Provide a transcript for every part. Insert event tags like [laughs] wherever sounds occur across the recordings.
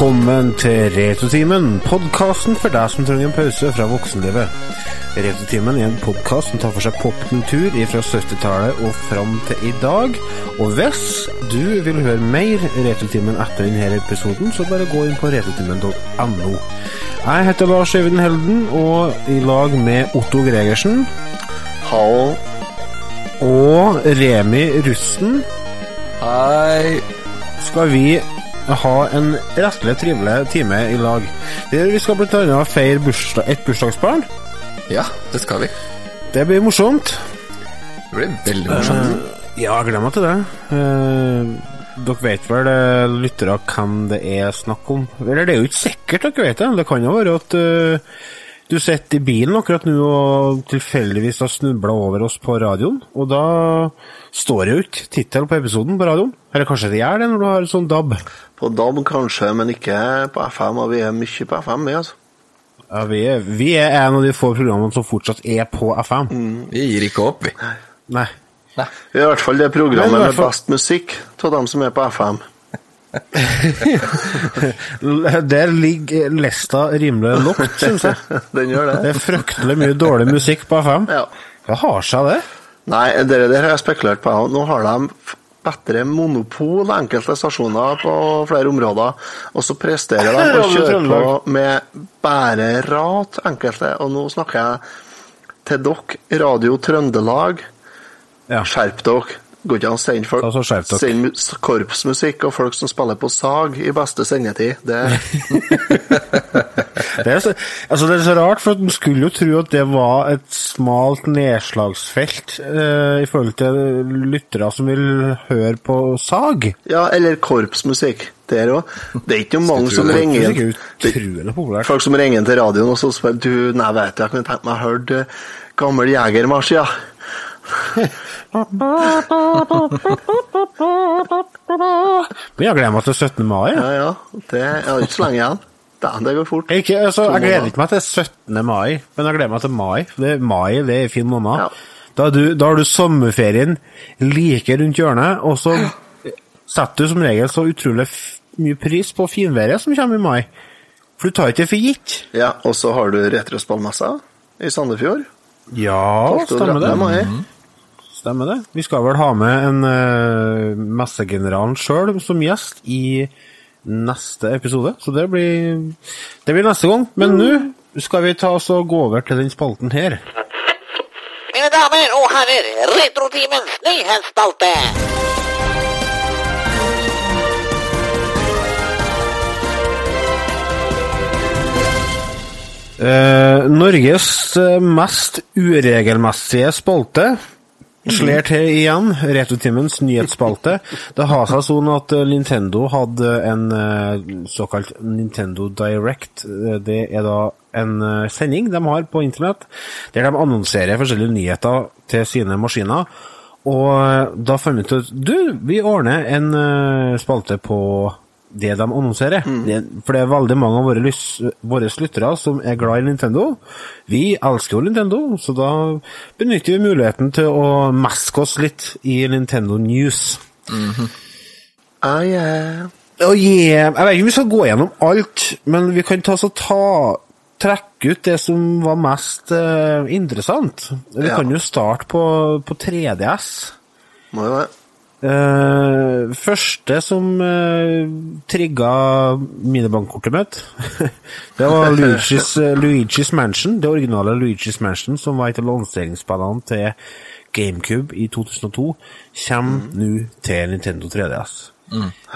Velkommen til Retrotimen, podkasten for deg som trenger en pause fra voksenlivet. Retrotimen er en podkast som tar for seg popkultur fra 70-tallet og fram til i dag. Og hvis du vil høre mer Retrotimen etter denne episoden, så bare gå inn på retrotimen.no. Jeg heter Lars Øyvind Helden, og i lag med Otto Gregersen Hall. og Remi Rusten Hei. skal vi ha en rettelig trivelig time i lag. Vi skal annet feire bursdag, et bursdagsbarn. Ja, det skal vi. Det blir morsomt. Det blir veldig morsomt. Ja, jeg gleder meg til det. Uh, dere vet vel, eh, lyttere, hvem det er snakk om? Eller det er jo ikke sikkert dere vet det. Det kan jo være at eh, du sitter i bilen akkurat nå og tilfeldigvis har snubla over oss på radioen, og da står det jo ikke tittel på episoden på radioen. Eller kanskje det gjør det når du har sånn DAB. På DAB kanskje, men ikke på FM, og vi er mye på FM, vi, altså. Ja, vi, er, vi er en av de få programmene som fortsatt er på FM. Vi gir ikke opp, vi. Nei. Vi er i hvert fall det programmet fall... med best musikk av dem som er på FM. [laughs] Der ligger lista rimelig lågt, syns jeg. [laughs] Den gjør Det det. er fryktelig mye dårlig musikk på FM. Ja. Hva har seg det? Nei, det der har jeg spekulert på. Nå har de bedre monopol enkelte stasjoner på flere områder, og så presterer de [laughs] å kjøre på med bare rat enkelte. Og nå snakker jeg til dere, Radio Trøndelag. Ja. Skjerp dere. Går ikke an å sende folk Altså. Send korpsmusikk og folk som spiller på sag i beste sendetid. Det, [laughs] Det er, så, altså det er så rart, for man skulle jo tro at det var et smalt nedslagsfelt eh, i forhold til lyttere som vil høre på sag. ja, eller korpsmusikk. Der òg. Det er ikke mange som ringer er inn. Folk som ringer inn til radioen og så spør du, nei, vet du, jeg kunne tenkt meg å høre eh, gammel jegermarsj, ja. Men jeg gleder meg til 17. mai. Ja, ja. Det er ikke så lenge igjen. Dæven, det går fort. Ikke, altså, jeg gleder ikke meg til 17. mai, men jeg gleder meg til mai. Det, mai det er en fin måned. Ja. Da, du, da har du sommerferien like rundt hjørnet, og så setter du som regel så utrolig mye pris på finværet som kommer i mai. For du tar ikke det for gitt. Ja, og så har du retrospallmessa i Sandefjord. Ja, 12. og stemmer det. mai. Stemmer det. Vi skal vel ha med en uh, messegeneralen sjøl som gjest i neste episode, så det blir, det blir neste gang. Men nå skal vi ta oss og gå over til den spalten her. Mine damer og herrer, Retrotimens nyhetsspalte. Eh, Norges eh, mest uregelmessige spalte slår til igjen. Retrotimens nyhetsspalte. Det har seg sånn at eh, Nintendo hadde en eh, såkalt Nintendo Direct. Eh, Det er da en sending de har på internett, der de annonserer forskjellige nyheter til sine maskiner. Og da fant vi ut at du, vi ordner en spalte på det de annonserer. Det, for det er veldig mange av våre, lys, våre lyttere som er glad i Nintendo. Vi elsker jo Nintendo, så da benytter vi muligheten til å meske oss litt i Nintendo News. Ah, yeah. Oh, yeah, jeg vet ikke om vi skal gå gjennom alt, men vi kan ta så ta trekke ut det som var mest uh, interessant. Vi Ja. kan jo starte på, på 3DS. Må jo det. Eh, første som uh, trigga minibankkortet mitt, [laughs] det var Luigi's, eh, Luigi's Mansion, det originale Luigi's Mansion, som var et av lanseringsspillene til GameCube i 2002, kommer nå til Nintendo 3DS.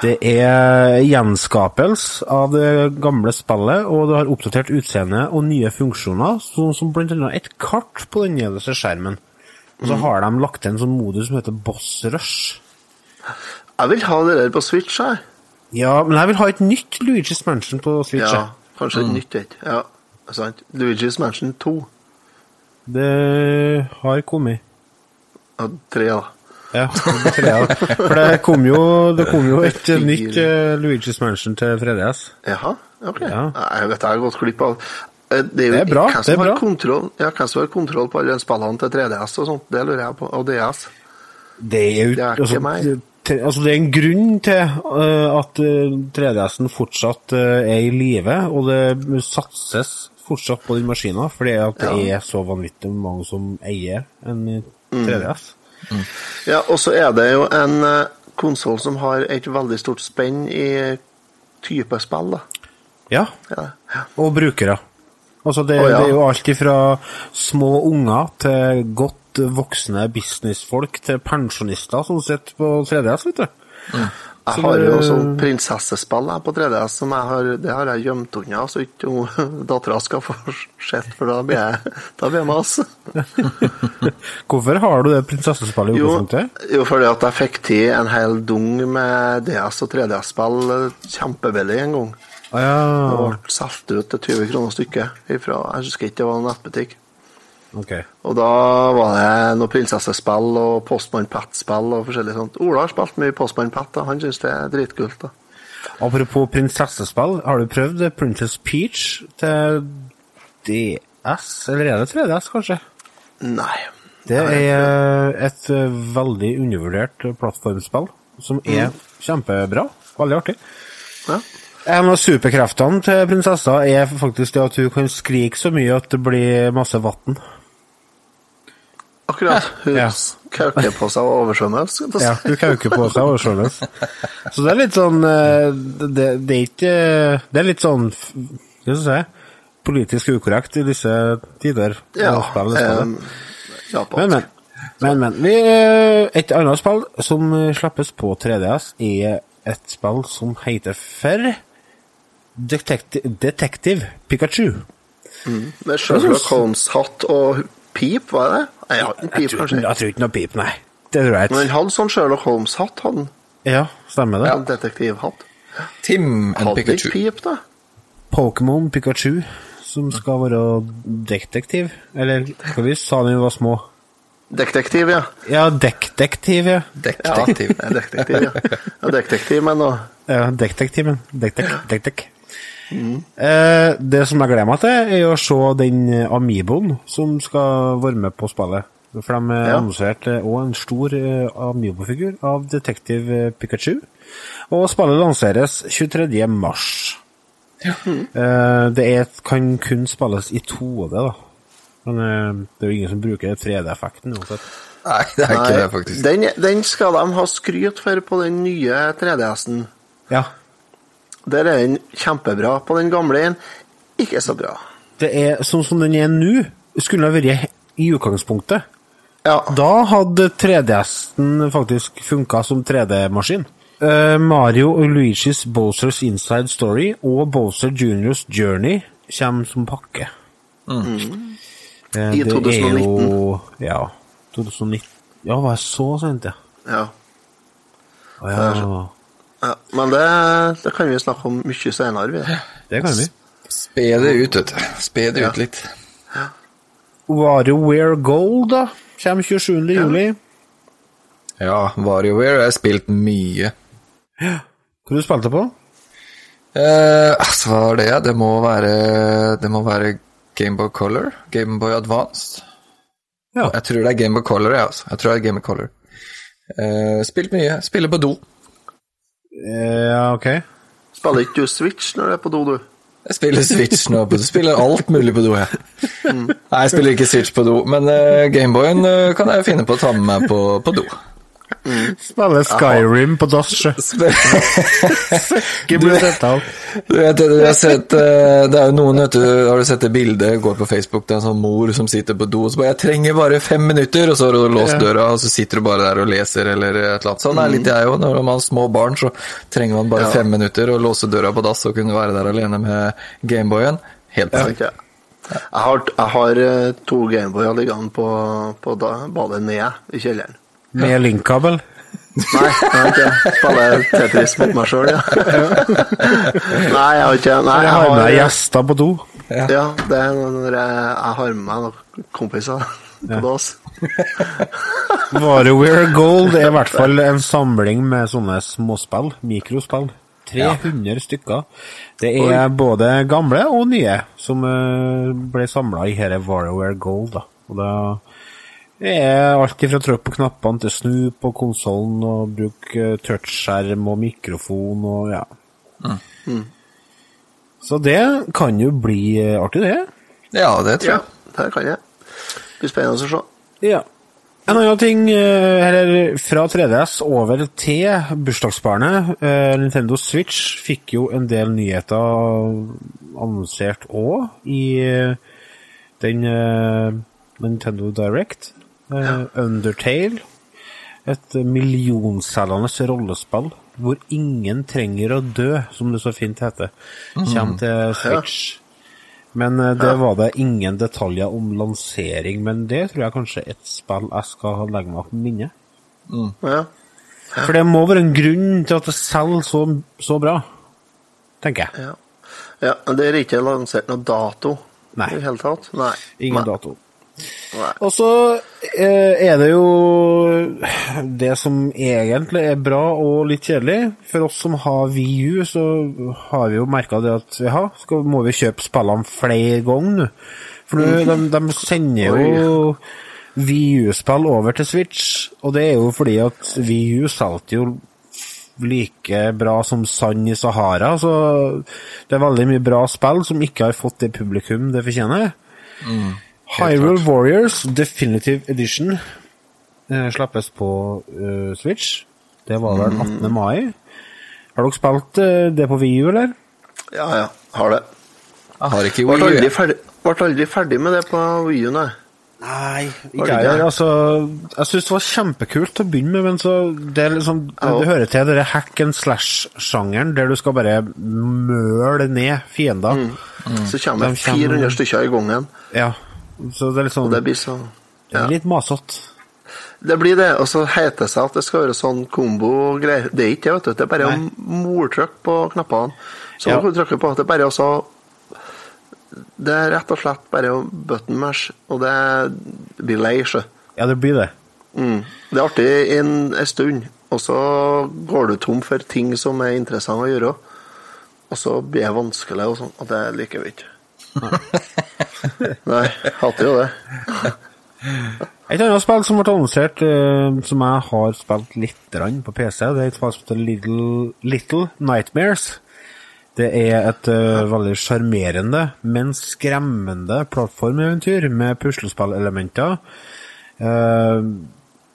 Det er gjenskapelse av det gamle spillet, og det har oppdatert utseende og nye funksjoner, sånn som blant annet et kart på den nederste skjermen. Og så har de lagt til en sånn modus som heter Boss Rush. Jeg vil ha det der på Switch her. Ja, men jeg vil ha et nytt Luigi's Mansion på Switch. Ja, kanskje et nytt et. Ja, sant. Luigi's Mansion 2. Det har kommet. Ja, 3, da. Ja, det da jeg. For det kom jo, det kom jo et Fire. nytt eh, Luigi's Mansion til 3DS. Jaha, ok. Ja. Nei, jeg vet jeg har gått glipp av Eh, Det er jo Det er bra, hvem det som er har bra. Kontroll, ja, hvem som har kontroll på alle spillene til 3DS og sånt, det lurer jeg på. Og DS. Det er jo Det er ikke altså, meg. Altså det er en grunn til eh, at eh, 3DS-en fortsatt eh, er i live, og det satses fortsatt på den maskinen, fordi at det er så vanvittig mange som eier en 3DS. Ja, og så er det jo en konsoll som har et veldig stort spenn i type spill, da. Ja, Ja, ja. og brukere. Altså det, oh, ja. det er jo alt ifra små unger til godt voksne businessfolk til pensjonister som sitter på 3DS, vet du. Jeg har jo sånn prinsessespill på 3DS, som jeg har, det har jeg gjemt unna, så ikke [laughs] dattera skal få sett, for da blir jeg, da blir jeg mas. [laughs] Hvorfor har du det prinsessespillet i Jo, utgangspunktet? jo, fordi at jeg fikk til en hel dung med DS og 3DS-spill kjempebillig en gang. Ah, ja. Det ble solgt ut til 20 kroner stykket ifra, jeg husker ikke, det var en nettbutikk. Ok. Og da var det noe prinsessespill og Postmann Pat-spill og forskjellig sånt. Ola har spilt mye Postmann Pat, da. han syns det er dritkult. da. Apropos prinsessespill, har du prøvd Princess Peach til DS, eller er det 3DS, kanskje? Nei. Det er et eh, veldig undervurdert plattformspill, som er kjempebra. Veldig artig. Ja. En av superkreftene til prinsessa er faktisk det at hun kan skrike så mye at det blir masse vann. Akkurat. Hun Ja. kauker på seg og oversvømmes. Ja, hun kauker på seg og skjønnes. Så det er litt sånn eh, Det, det er ikke Det er litt sånn Hva skal jeg si politisk ukorrekt i disse tider. Ja. Um. Men, men. men, men. Vi, eh, et annet spill som slappes slippes på 3DS, er et spill som heter for Detective, Detective Pikachu. Med Sherlock Holmes-hatt og pip, var det? Nei, jeg har en pip, Jeg tror, kanskje. jeg tror ikke noe pip, nei. Det tror jeg Men han hadde sånn Sherlock Holmes-hatt, han. Ja, stemmer det. Ja, detektivhatt. Tim and Hadde ikke Pikachu. pip, da. Pokémon Pikachu, som skal være detektiv. Eller hva vi sa da vi var små? Detektiv, ja. Ja, detektiv, ja. Detektiv. ja, detektiv, ja. ja detektiv, men nå Ja, detektiven. Dektek, Eh, det som jeg gleder meg til, er å se den Amiboen som skal være med på spillet. For de Ja. annonserte òg en stor eh, Amiibo-figur av Detective Pikachu. Og spillet lanseres 23. mars. Eh, det er, kan kun spilles i 2D, da. Men eh, det er jo ingen som bruker 3D-effekten uansett. Nei, det er ikke det, faktisk. Den, den skal de ha skryt for på den nye 3DS-en. Ja. Der er den kjempebra. På den gamle en, ikke så bra. Det er sånn som den er nå, skulle ha vært i utgangspunktet. Ja, Da hadde 3DS-en faktisk funka som 3D-maskin. Eh, Mario og Luigi's Bowsers Inside Story og Bowser Juniors Journey kommer som pakke. Eh, I det er 2019. Jo, ja, 2019. Ja, var jeg så sent, ja? ja. Å, ja. Ja. Men det, det kan vi snakke om mye senere. Vi. Det kan vi. Spe det ut, vet du. Spe det ut litt. WarioWare Gold, da. Kommer 27. juli. Ja, WarioWare har jeg spilt mye. Hva du spilte på? Eh, altså, hva er det? Det må være Det må være Gameboy Color? Gameboy Advanced? Ja. Jeg tror det er Gameboy Color, jeg, altså. Jeg tror det er Gameboy Color. Eh, spilt mye. Spiller på do. Eh, Ja, ok. Spiller ikke du Switch når du er på do, du? Jeg spiller Switch nå. Du spiller alt mulig på do, jeg. Nei, jeg spiller ikke Switch på do, men uh, Gameboyen uh, kan jeg finne på å ta med meg på, på do. [laughs] Spiller Skyrim på dass, [laughs] av. Du vet, du har sett, eh, det er jo noen, vet du, har du sett det bildet, går på Facebook, det er en sånn mor som sitter på do, og så bare, jeg trenger bare fem minutter, og så har du låst døra, og så sitter du bare der og leser, eller et eller annet. Sånn er litt jeg òg. når man har små barn, så trenger man bare Ja. fem minutter, å låse døra på dass, og kunne være der alene med Gameboyen. Helt perfekt. Ja. Jeg har, jeg har eh, to Gameboyer liggende på, på da, badet nede i kjelleren. Med linkkabel. Nei, jeg har ikke spiller Tetris mot meg sjøl, ja. [laughs] Nei, jeg har ikke Nei, Jeg har med gjester på do. Ja, det er når jeg, jeg har med meg noen kompiser på dass. [laughs] WarioWare Gold er i hvert fall en samling med sånne småspill, mikrospill. 300 stykker. Det er både gamle og nye som eh, ble samla i dette WarioWare Gold. Da. Og da Det er alt å trykk på knappene til snu på konsollen og bruke eh, touchskjerm og mikrofon og ja. Så det kan jo bli eh, artig, det. Ja, det tror Ja, jeg. det kan jeg. Det blir spennende å se. Ja. En annen ting, eh, eller fra 3DS over til bursdagsbarnet. eh, Nintendo Switch fikk jo en del nyheter annonsert òg i eh, den eh, Nintendo Direct. Eh, Undertale. Et millionselgende rollespill hvor ingen trenger å dø, som det så fint heter, kommer til Switch. Men eh, det var det ingen detaljer om lansering, men det tror jeg kanskje er et spill jeg skal legge meg på minnet. Ja. For det må være en grunn til at det selger så, så bra, tenker jeg. Ja. ja. Det er ikke lansert noe dato Nei. i det hele tatt? Nei. Ingen Nei. dato. Nei. Og så er det jo det som egentlig er bra og litt kjedelig. For oss som har VU, så har vi jo merka det at ja, skal, må vi kjøpe spillene flere ganger. For de, de sender jo VU-spill over til Switch, og det er jo fordi at VU solgte jo like bra som sand i Sahara, så det er veldig mye bra spill som ikke har fått det publikum det fortjener. Hyrule Warriors Definitive Edition eh, slappes på uh, Switch. Det var vel 18. mai. Har dere spilt uh, det på VU, eller? Ja, ja. Har det. Jeg har ikke Wii U. aldri ferdig, ble aldri ferdig med det på Wii U, nei. Nei, ikke jeg det? Altså, jeg syns det var kjempekult til å begynne med, men så det, er liksom, det, det hører til denne hack and slash-sjangeren, der du skal bare møle ned fiender. Så kommer De kommer- 400 stykker i gangen, Ja, så det er litt sånn og det blir så det er ja. litt masete. Det blir det, og så heter det seg at det skal være sånn kombo-greier. Det er ikke det, vet du. Det er bare Nei. mortrykk på knappene. Så Ja. du trykke på at det er bare også Det er rett og slett bare å button mash, og det blir lei, sjø. Ja, det blir det. Mm. Det er artig en, en stund, og så går du tom for ting som er interessant å gjøre. Og så blir det vanskelig, og sånn, og det liker vi ikke. [laughs] Nei, hater jo det. Et annet spill som ble annonsert, uh, som jeg har spilt litt på PC, det er et spill som heter Little, Little Nightmares. Det er et uh, veldig sjarmerende, men skremmende plattformeventyr med puslespillelementer. Uh,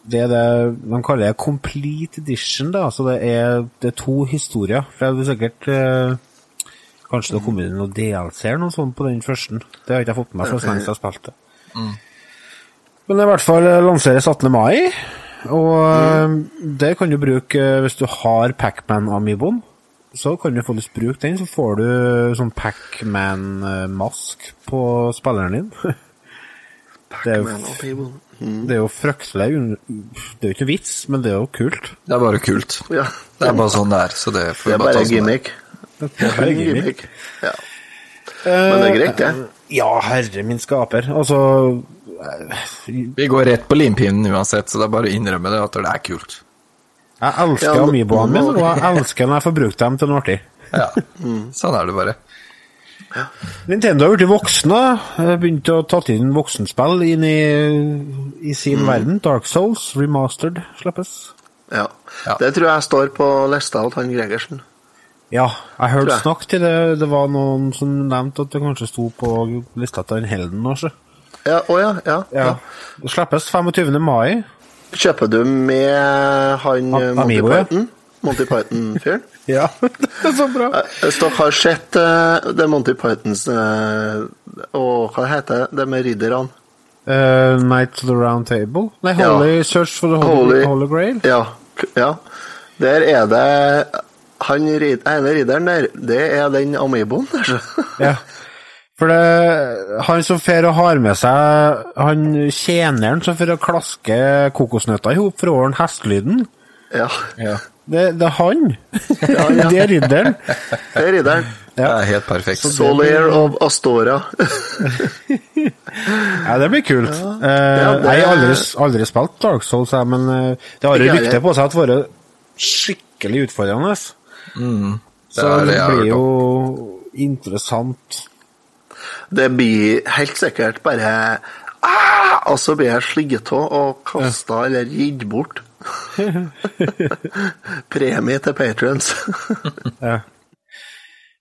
det er det de kaller det complete edition, da. Så det er, det er to historier. For det er sikkert Kanskje det har kommet noen DLC-er noe sånt på den første. Det har ikke jeg fått med meg for så lenge jeg har spilt det. Men det er i hvert fall eh, lanseres 18. mai, og mm. det kan du bruke eh, hvis du har Pacman-amiboen. Så kan du faktisk bruke den, så får du sånn Pacman-mask på spilleren din. [laughs] Det er, jo. Mm. det er jo fryktelig Det er jo ikke vits, men det er jo kult. Det er bare kult. Ja. Det er bare sånn det er. Så det får Det er bare sånn gimmick. Det er gimmick. Ja. Men det er greit, det. Ja, herre min skaper. Altså eh, Vi går rett på limpinnen uansett, så det er bare å innrømme det at det er kult. Jeg elsker Ja, amiboene mine, og jeg elsker når jeg får brukt dem til noe artig. Ja, sånn er det bare. Nintendo har blitt voksne. eh, Begynt å tatt inn voksenspill inn i, i sin verden. Dark Souls Remastered slippes. Ja. Ja. Det tror jeg står på lista til han Gregersen. Ja, jeg hørte snakk til det. Det var noen som nevnte at det kanskje sto på lista til en Helden også. Ja, å ja, ja, Ja. ja. Det slippes 25. mai. Kjøper du med han A- eh, Monty Python? Monty Python-fyren? [laughs] Ja, det [laughs] er så bra. Eh, Hvis dere har sett det det Monty Pythons eh, Og hva heter det? Det med ridderne? Uh, Night to the Round Table? Nei, Ja. Holy Search for the Holy, Holy- Holy Grail? Ja, ja. Der er det Han ene ridderen der, det er den amiiboen, altså. [laughs] Ja. For det, han som fer og har med seg Han tjeneren som fer og klasker kokosnøtter i hop for å ordne hestelyden, Ja, Ja. det, det er han! [laughs] ja. [laughs] det er ridderen. det er ridderen. Det er helt perfekt. Solier of Astora. Ja, det blir kult. Eh, det- Jeg har aldri, aldri spilt Dark Souls, men eh, det har jo rykte på seg at det har vært skikkelig utfordrende. Så er det, det jeg har blir jo interessant. Det blir helt sikkert bare ah! Og så blir jeg sligget av og kasta eller gitt bort. [laughs] Premie til patrons. [laughs] Ja.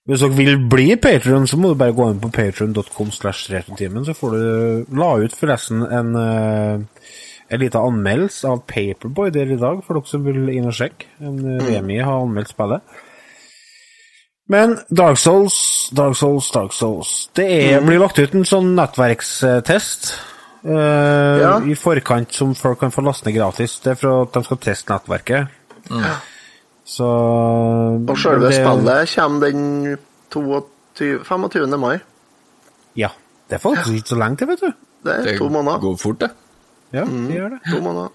Hvis dere vil bli Patron, så må du bare gå inn på patron.com slash retrotimen, så får du la ut forresten en, uh, en liten anmeldelse av Paperboy der i dag, for dere som vil inn og sjekke. En Remi har anmeldt spillet. Men Dark Souls, Dark Souls, Dark Souls Det er, blir lagt ut en sånn nettverkstest uh, Ja. i forkant som folk kan få laste ned gratis. Det er for at de skal teste nettverket. Så Og selve spillet kommer den 22, 25. mai. Ja. Det er faktisk ikke så lenge til, vet du. Det er to måneder. går fort, det. Ja, det gjør det. To måneder.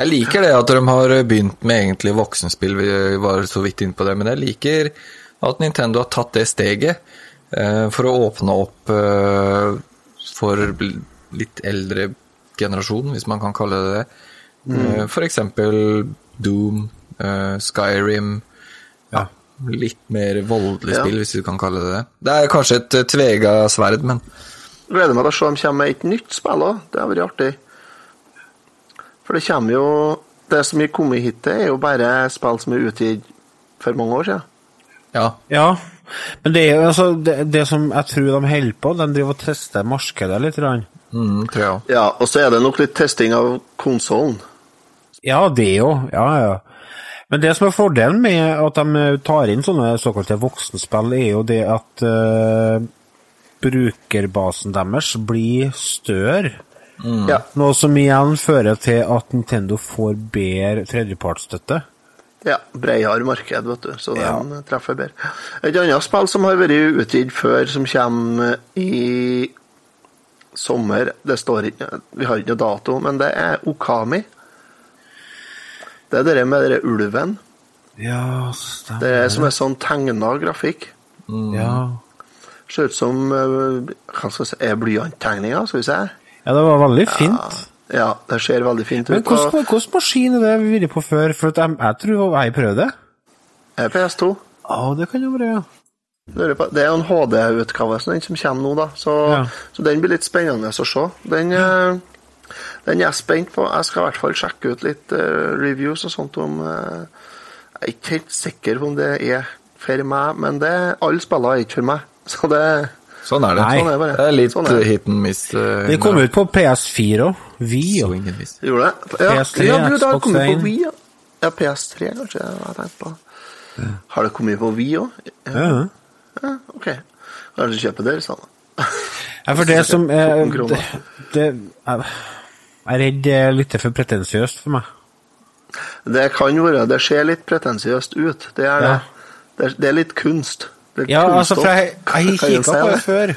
Jeg liker det at de har begynt med egentlig voksenspill, vi var så vidt inne på det, men jeg liker at Nintendo har tatt det steget eh, for å åpne opp eh, for litt eldre generasjon, hvis man kan kalle det det. Eh, for eksempel Doom, eh, Skyrim, Ja. litt mer voldelig Ja. spill, hvis du kan kalle det det. Det er kanskje et tvega sverd, men Gleder meg til å se om de kommer med et nytt spill òg. Det har vært artig. For det kommer jo Det som har kommet hit til, er jo bare spill som er utgitt for mange år siden. ja. Ja, men det er jo altså det, det som jeg tror de holder på, de driver og tester markedet litt. Mm, tror jeg. Ja, og så er det nok litt testing av konsollen. Ja, det jo. Ja, ja. Men det som er fordelen med at de tar inn sånne såkalte voksenspill, er jo det at uh, brukerbasen deres blir større. Ja. Noe som igjen fører til at Nintendo får bedre tredjepartsstøtte. Ja, bredere marked, vet du, så den treffer bedre. Et annet spill som har vært utgitt før, som kommer i sommer Det står ikke Vi har ikke noe dato, men det er Okami. Det er det med den ulven. Ja, stemmer. Det er som en sånn tegna grafikk. Ja. Ser ut som eh, Hva skal jeg si Er blyanttegninger, skal vi se. Ja, det var veldig fint. Ja, det ser veldig fint ut. Men hvordan maskin er det vi vært på før? For at jeg, jeg tror jeg prøvde det. er PS2. Ja, det kan jo være, ja. Det er jo en HD-utgave som kommer nå, da. Så, Ja. så den blir litt spennende å se. Den, ja. den er jeg spent på. Jeg skal i hvert fall sjekke ut litt uh, reviews og sånt om uh, Jeg er ikke helt sikker på om det er for meg, men det, alle spiller er ikke for meg. Så det Sånn er det. Nei. Sånn er det bare. Det er litt Sånn er det. hit and miss. Uh, Det kom ut på PS4 òg. Vi miss. Gjorde det? Ja, PS3, ja, du, det har kommet på. Wii, ja. ja. PS3, kanskje. jeg har tenkt på. Har det kommet på Wii òg? ja. Ja, ok. Kanskje kjøpe det sånn. [laughs] Ja, for det som er det, det, Jeg er redd det er litt for pretensiøst for meg. Det kan være. Det ser litt pretensiøst ut. Det er det. Ja. Det, er, det er litt kunst. Ja, altså, for jeg, jeg kikka på det før.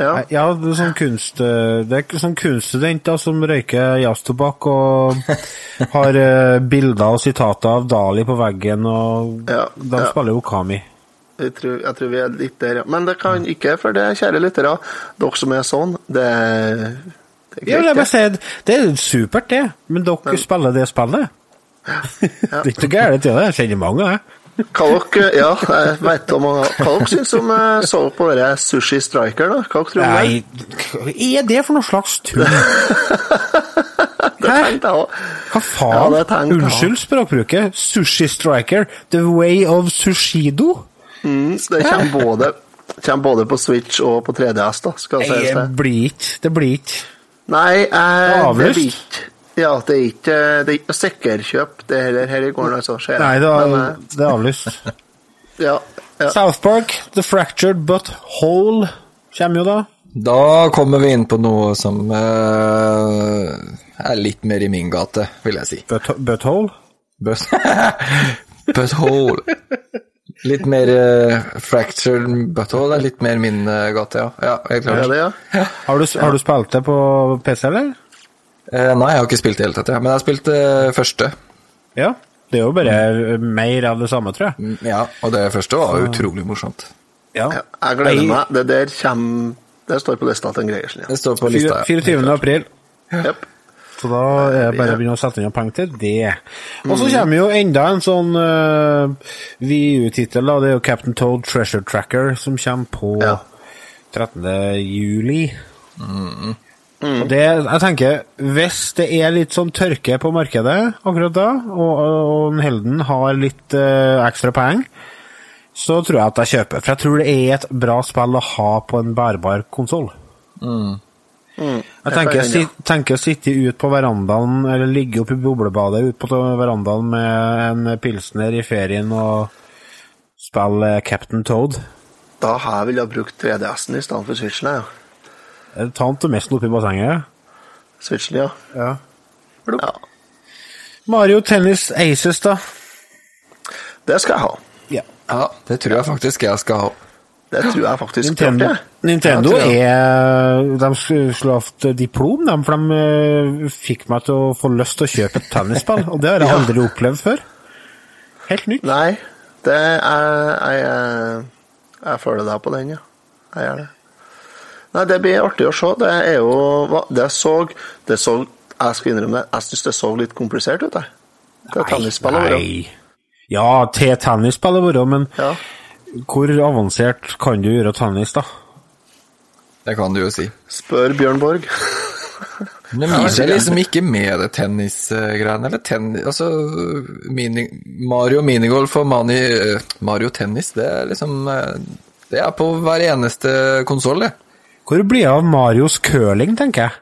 Ja. Ja, det er sånn kunst... Det er sånn kunststudenter som røyker jazztobakk og [laughs] har eh, bilder og sitater av Dali på veggen, og Ja, de ja. spiller Okami. Jeg, tror, jeg tror vi er litt der, ja. Men det kan ikke, for det, kjære lyttere, dere som er sånn, det, det er Ja, greit, ja, det. sier, det er supert, det, men dere spiller det spillet. [laughs] det er ikke gærent det. Jeg kjenner mange, jeg. Hva dere, ja, jeg vet om hva dere syns om så på dere Sushi Striker, da? Hva dere tror dere? Nei, er det for noe slags tull? [laughs] Også. Hva Ja, faen? jeg. Unnskyld språkbruket. Sushi Striker, The Way of Sushido? Mm, det kommer både, kommer både på Switch og på 3DS, da, skal jeg si det. blir ikke. Det blir ikke. Nei, eh, det blir ikke Ja, det er ikke det er ikke noe sikkerkjøp, det heller her i gården, altså. ser jeg. Nei, det er, Men, eh, det er avlyst. [laughs] ja, ja. South Park, The Fractured But Whole kommer jo da. Da kommer vi inn på noe som uh, er litt mer i min gate, vil jeg si. But, butthole? But, butthole. [laughs] Litt mer uh, fractured butthole er litt mer min uh, gate, ja. Ja, jeg Er ja, det, ja? Har du, har du spilt det på PC, eller? Eh, nei, jeg har ikke spilt det hele tatt, ja. men jeg har spilt det første. Ja. Det er jo bare mer av det samme, tror jeg. Mm, Ja, og det første var utrolig morsomt. Ja. Ja, Jeg gleder meg. Det der kommer Det står på lista til en Greiersen, ja. Det står på lista. ja. 24. april. Yep. Så da er det bare å begynne å sette inn penger til det. Og så kommer jo enda en sånn uh, VU-tittel, da. Det er jo Captain Toad Treasure Tracker, som kommer på Ja. 13. juli. Og det, jeg tenker, hvis det er litt sånn tørke på markedet akkurat da, og, og Helden har litt uh, ekstra penger, så tror jeg at jeg kjøper. For jeg tror det er et bra spill å ha på en bærbar konsoll. Mm, Jeg tenker, si, tenker å sitte ut på verandaen, eller ligge oppe i boblebadet ut på verandaen med en pilsner i ferien og spille Captain Toad. Da har jeg villet brukt 3DS-en i stedet for Switchen. Ja. Eller Ta den til mesten oppi bassenget. Switchen, ja. Ja. ja. Mario Tennis Aces, da. Det skal jeg ha. Ja. Ja, det tror jeg faktisk jeg skal ha. Det tror jeg faktisk Nintendo, klart, jeg. Nintendo Ja, jeg. er De skulle hatt diplom, de, for de eh, fikk meg til å få lyst til å kjøpe et tennisball. Og det har jeg [laughs] Ja. aldri opplevd før. Helt nytt. Nei, det er Jeg, jeg, jeg føler deg på den, ja. Jeg gjør det. Nei, det blir artig å se. Det er jo Det Det så, det så Jeg skal innrømme det, jeg syns det så litt komplisert ut, jeg. Det tennisspillet vårt. Ja, til tennisspillet vårt, men Ja. hvor avansert kan du gjøre tennis, da? Det kan du jo si. Spør Bjørn Borg. [laughs] Men de gir seg liksom ikke med det tennisgreiene, eller tennis Altså, mini, Mario minigolf og Mani, eh, Mario tennis, det er liksom eh, Det er på hver eneste konsoll, det. Hvor blir det av Marios curling, tenker jeg?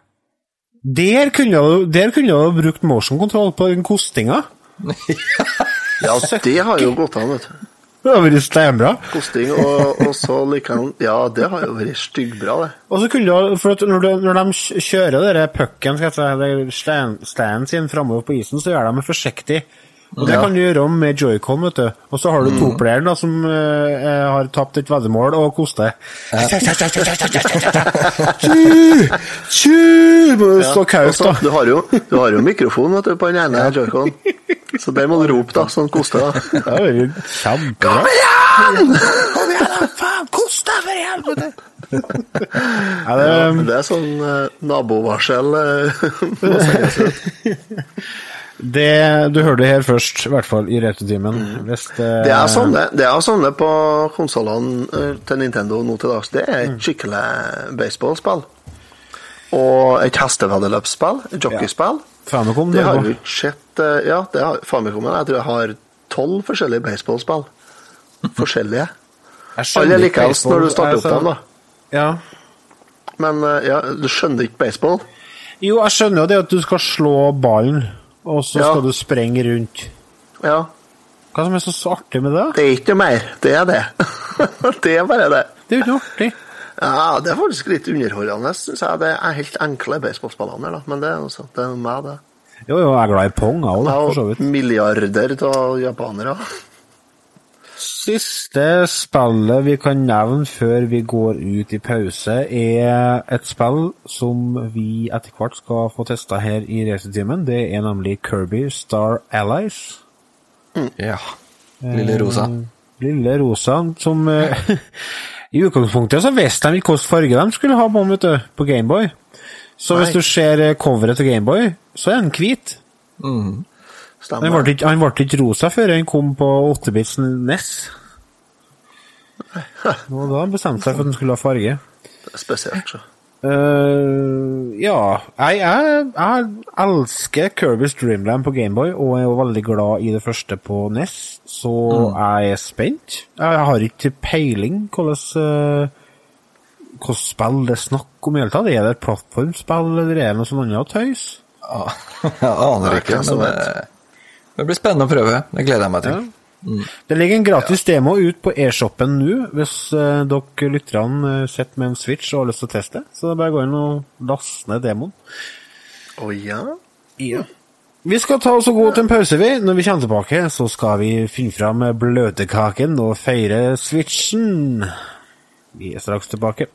Der kunne du, der kunne du brukt motion control på den kostinga. [laughs] Ja, det har jo gått an, vet du. Det har vært steinbra. Kosting, og, og så likevel Ja, det har jo vært styggbra, det. Og så kunne du, for når, du, når de kjører den pucken, skal jeg si, steinen sin framover på isen, så gjør de det forsiktig. Og det Ja. kan du gjøre om med joycon, vet du. Og så har du toplayeren da, som uh, har tapt et veddemål og koster. Ja. Må stå kaus, da. Du har jo, du har jo mikrofon vet du, på den ene joycon. Så der må du rope, da, sånn koste. da. [laughs] Kom igjen! Kom igjen, da! Faen, Koste, for helvete! Ja, det, Det er sånn uh, nabovarsel. [laughs] ut. [laughs] det, du hørte det her først, i hvert fall i Retrotimen. Mm. det, det er sånn det er sånne på konsollene eh, til Nintendo nå til dags. Det er et skikkelig baseballspill. Og et hesteveddeløpsspill. Et jockeyspill. Famicom, Det det har vi ikke sett eh, Ja, det har Famicom, Jeg tror jeg har tolv forskjellige baseballspill. Forskjellige. Alle er like likeens når du starter opp dem, da. Ja. Men eh, ja, du skjønner ikke baseball? Jo, jeg skjønner jo det at du skal slå ballen, og så Ja. skal du sprenge rundt. Ja. Hva som er så, artig med det? Det er ikke mer. Det er det. [laughs] det er bare det. Det er jo ikke artig. Ja, det er faktisk litt underholdende, syns jeg. Det er helt enkle baseballspillene. Men det er også, det er meg, det. Jo, jo, jeg er glad i pong, jeg òg, for så vidt. milliarder av japanere. Siste spillet vi kan nevne før vi går ut i pause, er et spill som vi etter hvert skal få testa her i racetimen. Det er nemlig Kirby Star Allies. Ja. Lille Rosa. Eh, Lille Rosa, som eh, [laughs] I utgangspunktet så visste de ikke hvilken farge de skulle ha på vet du, på Gameboy. Så hvis du ser eh, coveret til Gameboy, så er den hvit. Han Stemmer. ble ikke, han ble ikke rosa før han kom på 8-bits NES. [laughs] Og da bestemte seg for at han skulle ha farge. Det er spesielt, så. Uh, ja, jeg, jeg, jeg elsker Kirby's Dreamland på Gameboy, og er jo veldig glad i det første på NES, så jeg er spent. Jeg har ikke peiling hvordan uh, hvilket spill det er snakk om i hele tatt. Er det et plattformspill, eller er det noe sånt annet tøys? Ja, [laughs] jeg aner ikke, Jeg, men det, blir spennende å prøve. Det gleder jeg meg til. Det ligger en gratis demo ut på e-shoppen nå, hvis uh, dere lytterne uh, sitter med en Switch og har lyst til å teste. Så det er bare å gå inn og laste ned demoen. Å ja? Ja. Vi skal ta oss og gå til en pause, vi. Når vi kommer tilbake, så skal vi finne fram bløtkaken og feire switchen. Vi er straks tilbake.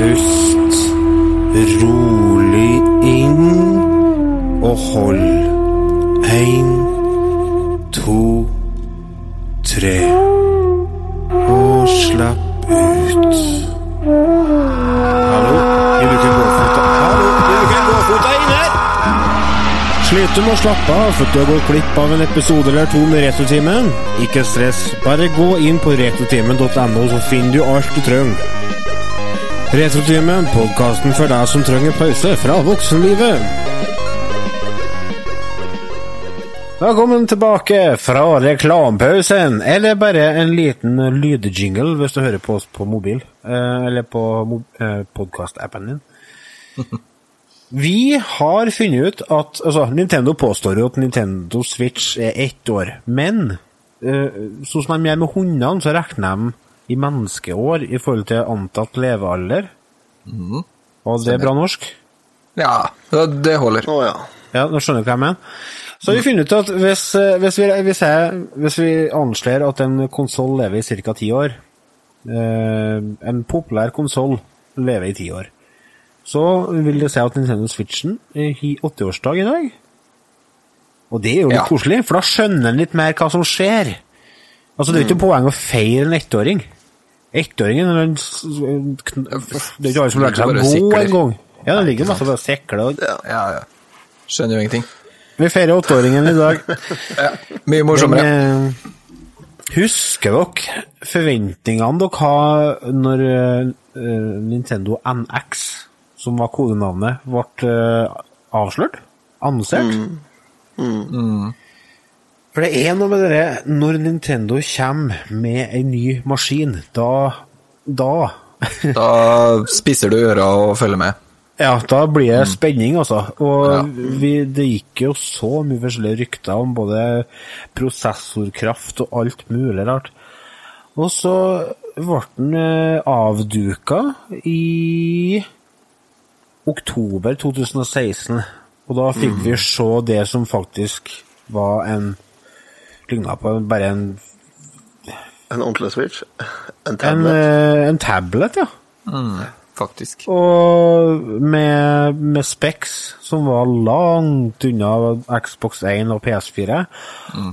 Pust rolig inn og hold. Én, to, tre. Og slapp ut. Hallo, vi ikke gåfota? Hallo, du ikke gåfota inn her? Sliter du med å slappe av for du har gått glipp av en episode eller to med Retrotimen? Ikke stress, bare gå inn på retrotimen.no, så finner du alt du trenger. Retrotimen, podkasten for deg som trenger pause fra voksenlivet. Velkommen tilbake fra reklamepausen, eller bare en liten lydjingle hvis du hører på oss på mobil, eh, eller på podkast-appen din. [laughs] Vi har funnet ut at altså, Nintendo påstår jo at Nintendo Switch er ett år, men eh, sånn som de gjør med hundene, så regner de i menneskeår i forhold til antatt levealder. Og det er bra norsk? Ja, det holder. Å ja. Ja, nå skjønner du hva jeg mener. Så vi finner ut at hvis, eh, hvis, vi, hvis, jeg, hvis vi anslår at en konsoll lever i ca. ti år eh, En populær konsoll lever i ti år. Så vil det si at Nintendo Switchen har 80-årsdag i dag. Og det er jo litt Ja. koselig, for da skjønner en litt mer hva som skjer. Altså, det er jo ikke poeng å feire en ettåring. Ettåringen er en Det er ikke alle som lærer seg å gå engang. Ja, den ligger masse bare og sikler. og- Ja, ja. Skjønner jo ingenting. Vi feirer åtteåringen i dag. Mye morsommere. Men, eh, husker dere forventningene dere har når eh, Nintendo NX, som var kodenavnet, ble eh, avslørt? Annonsert? For det er noe med det Når Nintendo kommer med en ny maskin, da Da Da spisser du øra og følger med. Ja, da blir det spenning, altså. Og vi, det gikk jo så mye forskjellige rykter om både prosessorkraft og alt mulig rart. Og så ble den eh, avduka i oktober 2016. Og da fikk vi se det som faktisk var en Ligna på bare en, En ordentlig Switch. En tablet. En, en tablet, ja. Faktisk. Og med, med Specs som var langt unna Xbox 1 og PS4.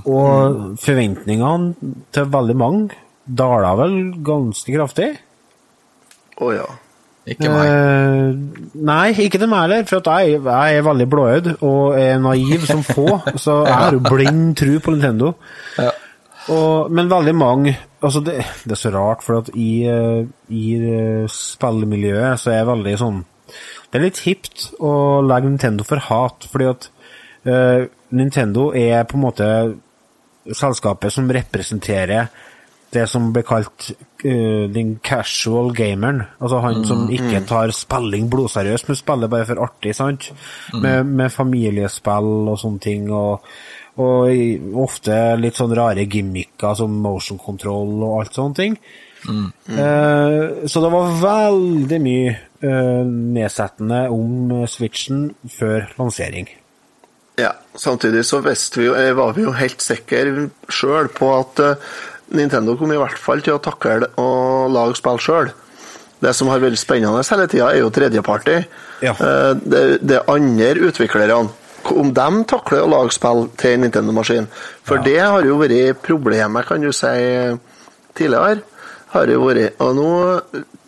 Og forventningene til veldig mange dala vel ganske kraftig. Å ja. Ikke meg. Eh, nei, ikke til meg heller, for at jeg, jeg er veldig blåøyd og er naiv som få. [laughs] så jeg har jo blind tru på Nintendo. Ja. Og, men veldig mange altså det, det er så rart, for at i, eh, i eh, spillmiljøet så er det veldig sånn Det er litt hipt å legge Nintendo for hat, fordi at uh, Nintendo er på en måte selskapet som representerer det som blir kalt uh, den casual gameren. Altså han som ikke tar spilling blodseriøst, men spiller bare for artig, sant? Med, med familiespill og sånne ting, og, og ofte litt sånn rare gimmicker som motion control og alt sånne ting. Eh, så det var veldig mye eh, nedsettende om Switchen før lansering. Ja, samtidig så vi jo, eh, var vi jo helt sikre sjøl på at eh, Nintendo kom i hvert fall til å takle å lage spill sjøl. Det som har vært spennende hele tida, er jo tredjeparty. Ja. Det, det andre utviklerne. Om de takler å lage spill til en Nintendo-maskin. For det har jo vært problemet, kan du si, tidligere. Har jo vært, og nå,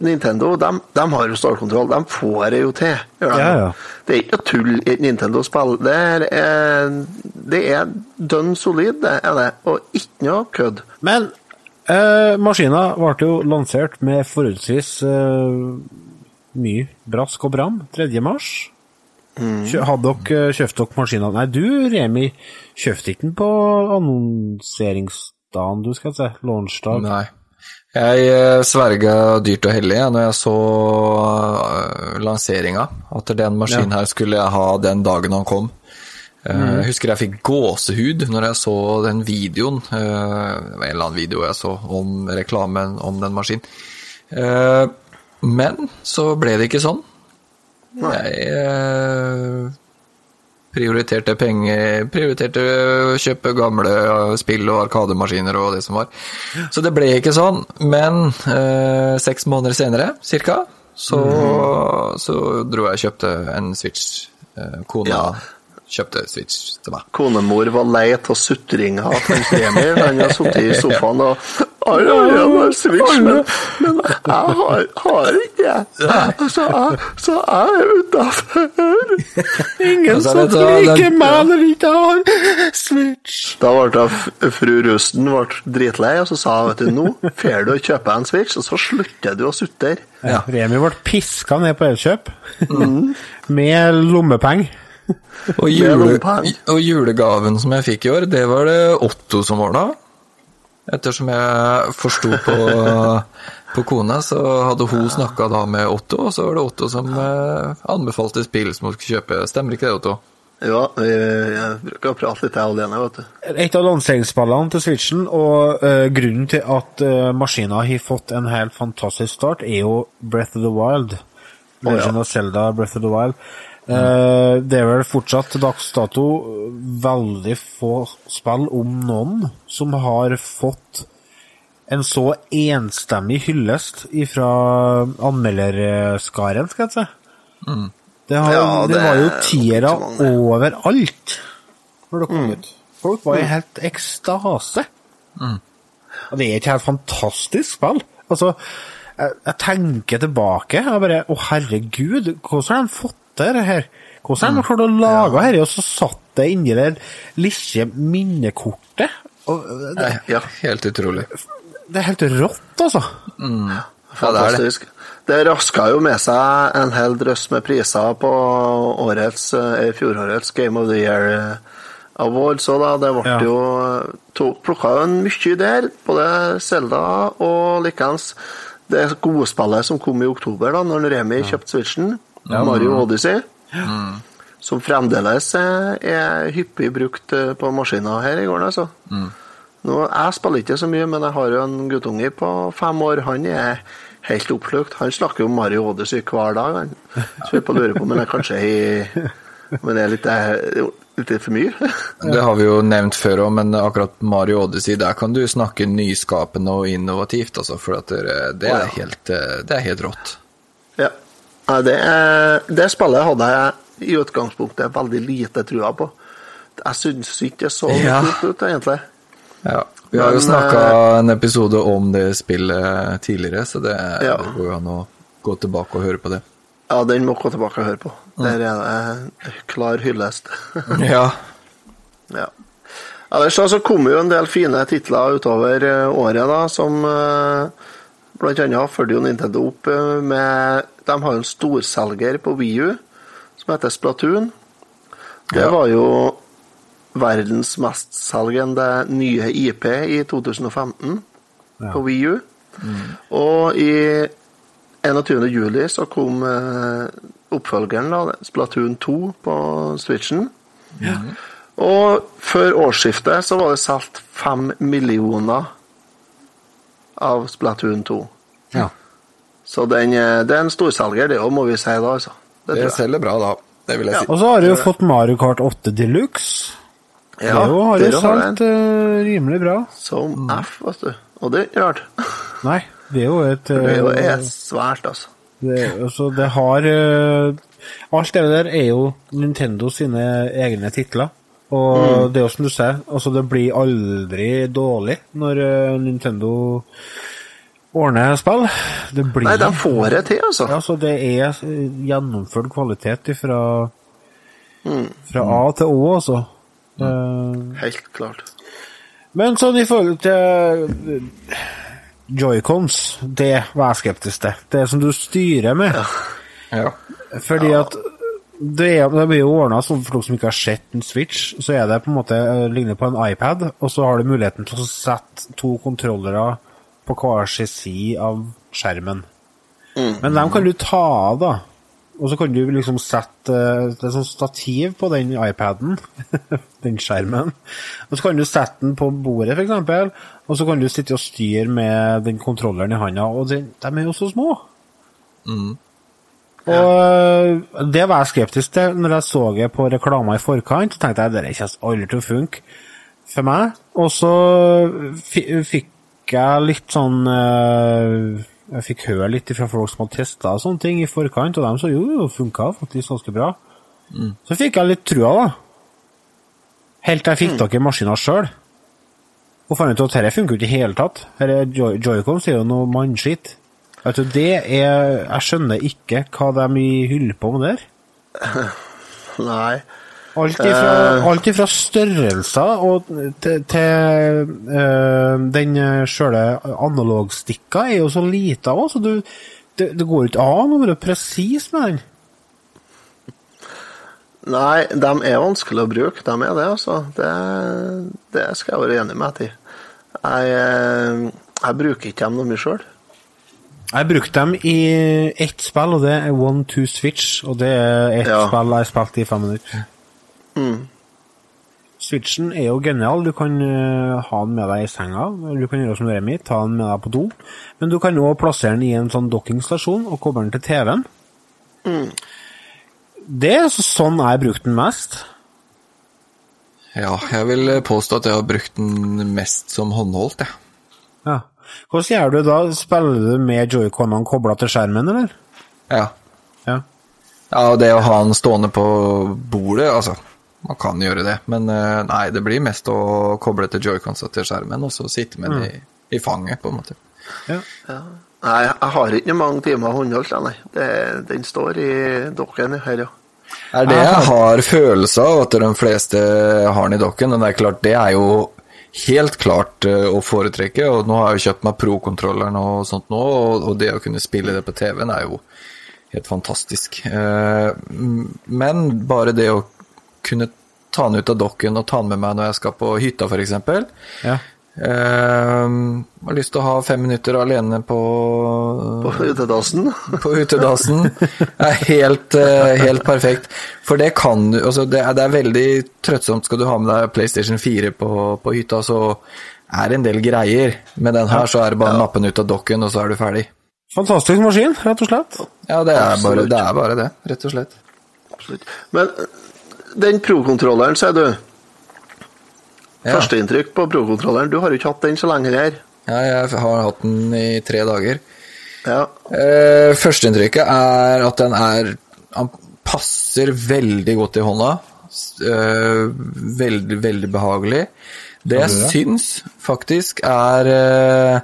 Nintendo de, de har jo stålkontroll. De får det jo til. Ja, ja. Det er ikke tull i et Nintendo-spill. Det eh, det er dønn solid, det er det. Og ikke noe kødd. Men eh, maskina ble jo lansert med forholdsvis eh, mye brask og bram 3. mars. Kjø- Hadde dere kjøpt dere maskina Nei, du, Remi, kjøpte ikke den på annonseringsdagen, du skal si. Launchdag. Nei. Jeg eh, sverga dyrt og hellig når jeg så uh, lanseringa, at den maskinen her skulle jeg ha den dagen han kom. Mm. Jeg husker jeg fikk gåsehud når jeg så den videoen, eh, en eller annen video jeg så om reklamen om den maskinen. Eh, Men så ble det ikke sånn. Jeg eh, prioriterte penger Prioriterte å kjøpe gamle spill og arkademaskiner og det som var. Så det ble ikke sånn. Men eh, seks måneder senere, cirka, så, så dro jeg og kjøpte en Switch. Eh, kona Ja. Kjøpte Switch til meg. Konemor var lei av sutringa til Emil. Han har sittet i sofaen og Ai, har jo en Switch, men, men jeg har, har ikke det. Så jeg, så jeg er utafor. Ingen som liker meg når jeg ikke har Switch. Da ble da fru Rusten ble dritlei, og så sa hun vet du, nå får du å kjøpe en Switch, og så slutter du å sutre. Ja. Remi ble piska ned på Elkjøp [laughs] med lommepenger. Og, jule, og julegaven som jeg fikk i år, det var det Otto som var da. Ettersom jeg forsto på, [laughs] på kona, så hadde hun snakka da med Otto, og så var det Otto som eh, anbefalte spill som hun skulle kjøpe. Stemmer ikke det, Otto? Ja, jeg, jeg bruker å prate litt jeg alene, vet du. Et av lanseringsspillene til Switchen, og uh, grunnen til at uh, maskina har fått en helt fantastisk start, er jo Breath of the Wild. ja. Of Zelda, Breath of the Wild. Eh, det er vel fortsatt til dags dato veldig få spill, om noen, som har fått en så enstemmig hyllest fra anmelderskaren, skal jeg si. Det, har, Ja, det, det var jo er tiere overalt når det kom ut. Folk var i helt ekstase. Og det er et helt fantastisk spill. Altså, jeg, jeg tenker tilbake og bare Å, herregud, hvordan har de fått det her? Hvordan har de klart å lage dette? Og så satt det inni det lille minnekortet. Og det, Ja. Helt utrolig. det er helt rått, altså. Ja, det er det. Fantastisk. Det raska jo med seg en hel drøss med priser på årets, eh, fjorårets Game of the Year eh, Awards òg, da. Det ble Ja. jo to, Plukka jo en mye der. Både Selda og likeens det godspillet som kom i oktober, da når Remi kjøpte Switchen. Mario Odyssey. Som fremdeles eh, er hyppig brukt eh, på maskiner her i gården, altså. Nå, jeg spiller ikke så mye, men jeg har jo en guttunge på fem år. Han er helt oppslukt. Han snakker om Mario Odyssey hver dag. Han. Så jeg på å lure på om det er kanskje i, men det er litt, eh, litt for mye. [laughs] Det har vi jo nevnt før òg, men akkurat Mario Odyssey, der kan du snakke nyskapende og innovativt, altså, for det, det, er helt, det er helt rått. Ja. Det, det spillet hadde jeg i utgangspunktet veldig lite trua på. Jeg syns ikke det så Ja. kult ut, egentlig. Ja. Vi har jo snakka en episode om det spillet tidligere, så det Ja. det går jo an å gå tilbake og høre på det. Ja, den må gå tilbake og høre på. Der er det klar hyllest. [laughs] Ja. Ja. Ellers så kom jo en del fine titler utover eh, året, da, som eh, blant annet følger jo Nintendo opp eh, med De har en storselger på Wii U som heter Splatoon. Det Ja. var jo verdens mestselgende nye IP i 2015 Ja. på Wii U. Og i 21. juli så kom eh, oppfølgeren, da, Splatoon 2, på Switchen. Og før årsskiftet så var det solgt fem millioner av Splatoon 2. Ja. Så den, eh, det er en storselger, det òg, må vi si da, altså. Det Det selger bra, da. Det vil jeg Ja. si. Og så har du jo fått Mario Kart 8 Deluxe. Ja, det jo har jo det solgt eh, rimelig bra. Som F, vet du. Og det er ikke rart. [laughs] Nei, det er jo et Det er jo eh, er svært, altså. Det, altså, det har uh, Alt det der er jo Nintendo sine egne titler. Og det er jo som du sier, altså det blir aldri dårlig når eh, Nintendo ordner spill. Det blir Nei, de får det til, altså. Ja, så det er eh, gjennomført kvalitet fra, fra A til Å, altså. Eh, Helt klart. men sånn i forhold til joycons, det var jeg skeptisk til. Det som du styrer med. Ja. Fordi at det, er, det blir jo ordna sånn for folk som ikke har sett en Switch, så er det på en måte eh, ligner på en iPad, og så har du muligheten til å sette to kontrollere på hver sin side av skjermen. Men dem kan du ta av, da. Og så kan du liksom sette eh, Det er sånn stativ på den iPaden, [laughs] den skjermen. Og så kan du sette den på bordet, f.eks., og så kan du sitte og styre med den kontrolleren i handa, og den, de er jo så små. Og øh, det var jeg skeptisk til når jeg så det på reklama i forkant. Så tenkte jeg det kommer aldri til å funke for meg. Og så fikk jeg litt sånn øh, Jeg fikk høre litt fra folk som hadde testa sånne ting i forkant, og de sa jo, det funka faktisk ganske bra. Så fikk jeg litt trua, da. Helt til jeg fikk tak i maskina sjøl. Og fant ut at dette funker jo ikke i det hele tatt. Joycom er Joy Joycons er jo noe mannskitt. Du, det er Jeg skjønner ikke hva de hyller på med der. [laughs] Nei. Alt ifra, uh, alt ifra størrelser og til, til uh, den sjøle analogstikka er jo så lita òg, så du, det, det går ikke an å være presis med den. Nei, de er vanskelig å bruke. De er det, altså. Det, det skal jeg være enig med deg i. Jeg, eh, jeg bruker ikke dem noe mye sjøl. Jeg brukte dem i ett spill, og det er One Two Switch. Og det er ett Ja. spill jeg har spilt i fem minutter. Switchen er jo genial. Du kan eh, ha den med deg i senga. eller Du kan gjøre som Remi, ta den med deg på do. Men du kan òg plassere den i en sånn dockingstasjon og koble den til TV-en. Det er altså sånn jeg brukte den mest. Ja, jeg vil påstå at jeg har brukt den mest som håndholdt, jeg. Ja. Hvordan gjør du da? Spiller du med joyconene kobla til skjermen, eller? Ja. Ja. ja, og det å ha den stående på bordet, altså Man kan gjøre det, men eh, nei, det blir mest å koble til joyconsa til skjermen, og så sitte med den i, i fanget, på en måte. ja. Ja. Nei, jeg har ikke mange timer håndholdt, jeg, nei. Det, den står i dokken her, ja. er det jeg har følelse av at de fleste har den i dokken, og det er klart, det er jo helt klart eh, å foretrekke, og nå har jeg jo kjøpt meg Pro-kontrolleren og sånt nå, og, det å kunne spille det på TV-en er jo helt fantastisk. Eh, men bare det å kunne ta den ut av dokken og ta den med meg når jeg skal på hytta, eksempel, ja. Eh, har lyst til å ha fem minutter alene på På utedassen. [laughs] på utedassen Det er helt, uh, helt perfekt. For det kan du altså det, er, det er veldig trøttsomt. Skal du ha med deg PlayStation 4 på, på hytta, så er det en del greier. Med den her så er det bare å nappe den ut av dokken, og så er du ferdig. Fantastisk maskin, rett og slett. Ja, det er, bare, det er bare det, rett og slett. Absolutt. Men eh, den pro-kontrolleren, sier du. Ja, Førsteinntrykk på pro-kontrolleren. Du har jo ikke hatt den så lenge her. ja jeg har hatt den i tre dager. Ja. Eh, Førsteinntrykket er at den er Han passer veldig godt i hånda. Eh, veldig, veldig behagelig. Det jeg syns faktisk er eh,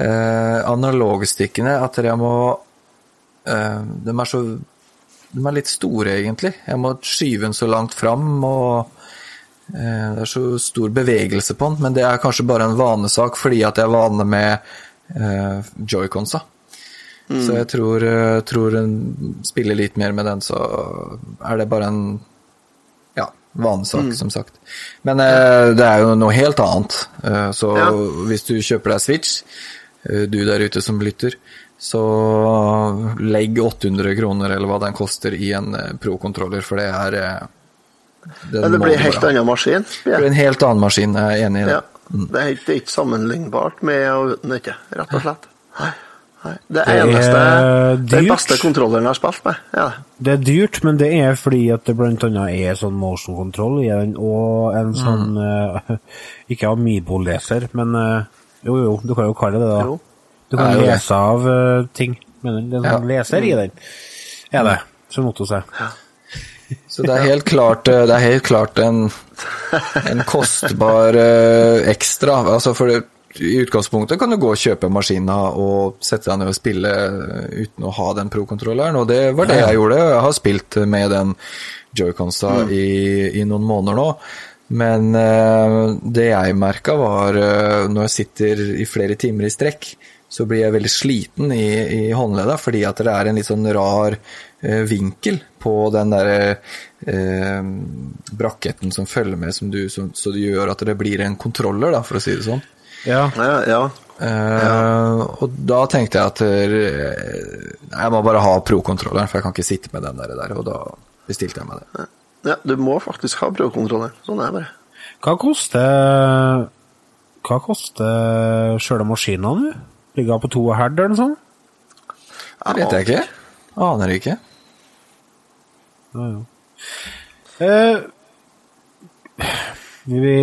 eh, analogstikkene at jeg må eh, De er så De er litt store, egentlig. Jeg må skyve den så langt fram, og det er så stor bevegelse på den. Men det er kanskje bare en vanesak fordi at jeg er vane med eh, joyconsa. Så jeg tror, eh, tror en spiller litt mer med den, så er det bare en ja, vanesak, som sagt. Men eh, det er jo noe helt annet. Eh, så Ja. hvis du kjøper deg Switch, eh, du der ute som lytter, så legg 800 kroner eller hva den koster i en eh, pro-kontroller, for det er eh, den Men det blir en helt annen maskin. Det blir en helt annen maskin, jeg er enig i det. Ja. Det er ikke, det ikke sammenlignbart med og uten, ikke. Rett og slett. Nei. Nei. Det Det er eneste Den beste kontrolleren jeg har spilt med. Ja. Det er dyrt, men det er fordi at det annet er sånn motion control i den, og en sånn eh, [laughs] Ikke Amibo-leser, men uh, jo, jo, du kan jo kalle det det. da. Jo. Du kan lese av uh, ting med den. Det er en sånn Ja. leser i den. Er det, som Otto sier. Så det er helt klart, eh, det er helt klart en, en kostbar eh, ekstra. Altså for det, I utgangspunktet kan du gå og kjøpe maskina og sette deg ned og spille eh, uten å ha den pro-kontrolleren, og det var det jeg gjorde. Jeg har spilt med den joyconsa i, i noen måneder nå. Men det jeg merka, var når jeg sitter i flere timer i strekk, så blir jeg veldig sliten i, i håndledda, fordi at det er en litt sånn rar vinkel på den derre eh, braketten som følger med, som du, som, så det gjør at det blir en kontroller, da, for å si det sånn. Ja. Ja, ja. Eh, Og da tenkte jeg at uh, jeg må bare ha pro-kontrolleren, for jeg kan ikke sitte med den der, der og da bestilte jeg meg det. ja, du må faktisk ha pro-kontrolleren. Sånn er det bare. Hva koster Hva koster sjøle maskina nå? Ligger hun på to og halv eller noe sånt? Det vet jeg ikke. Aner ikke. Ja, ja. Eh, vi,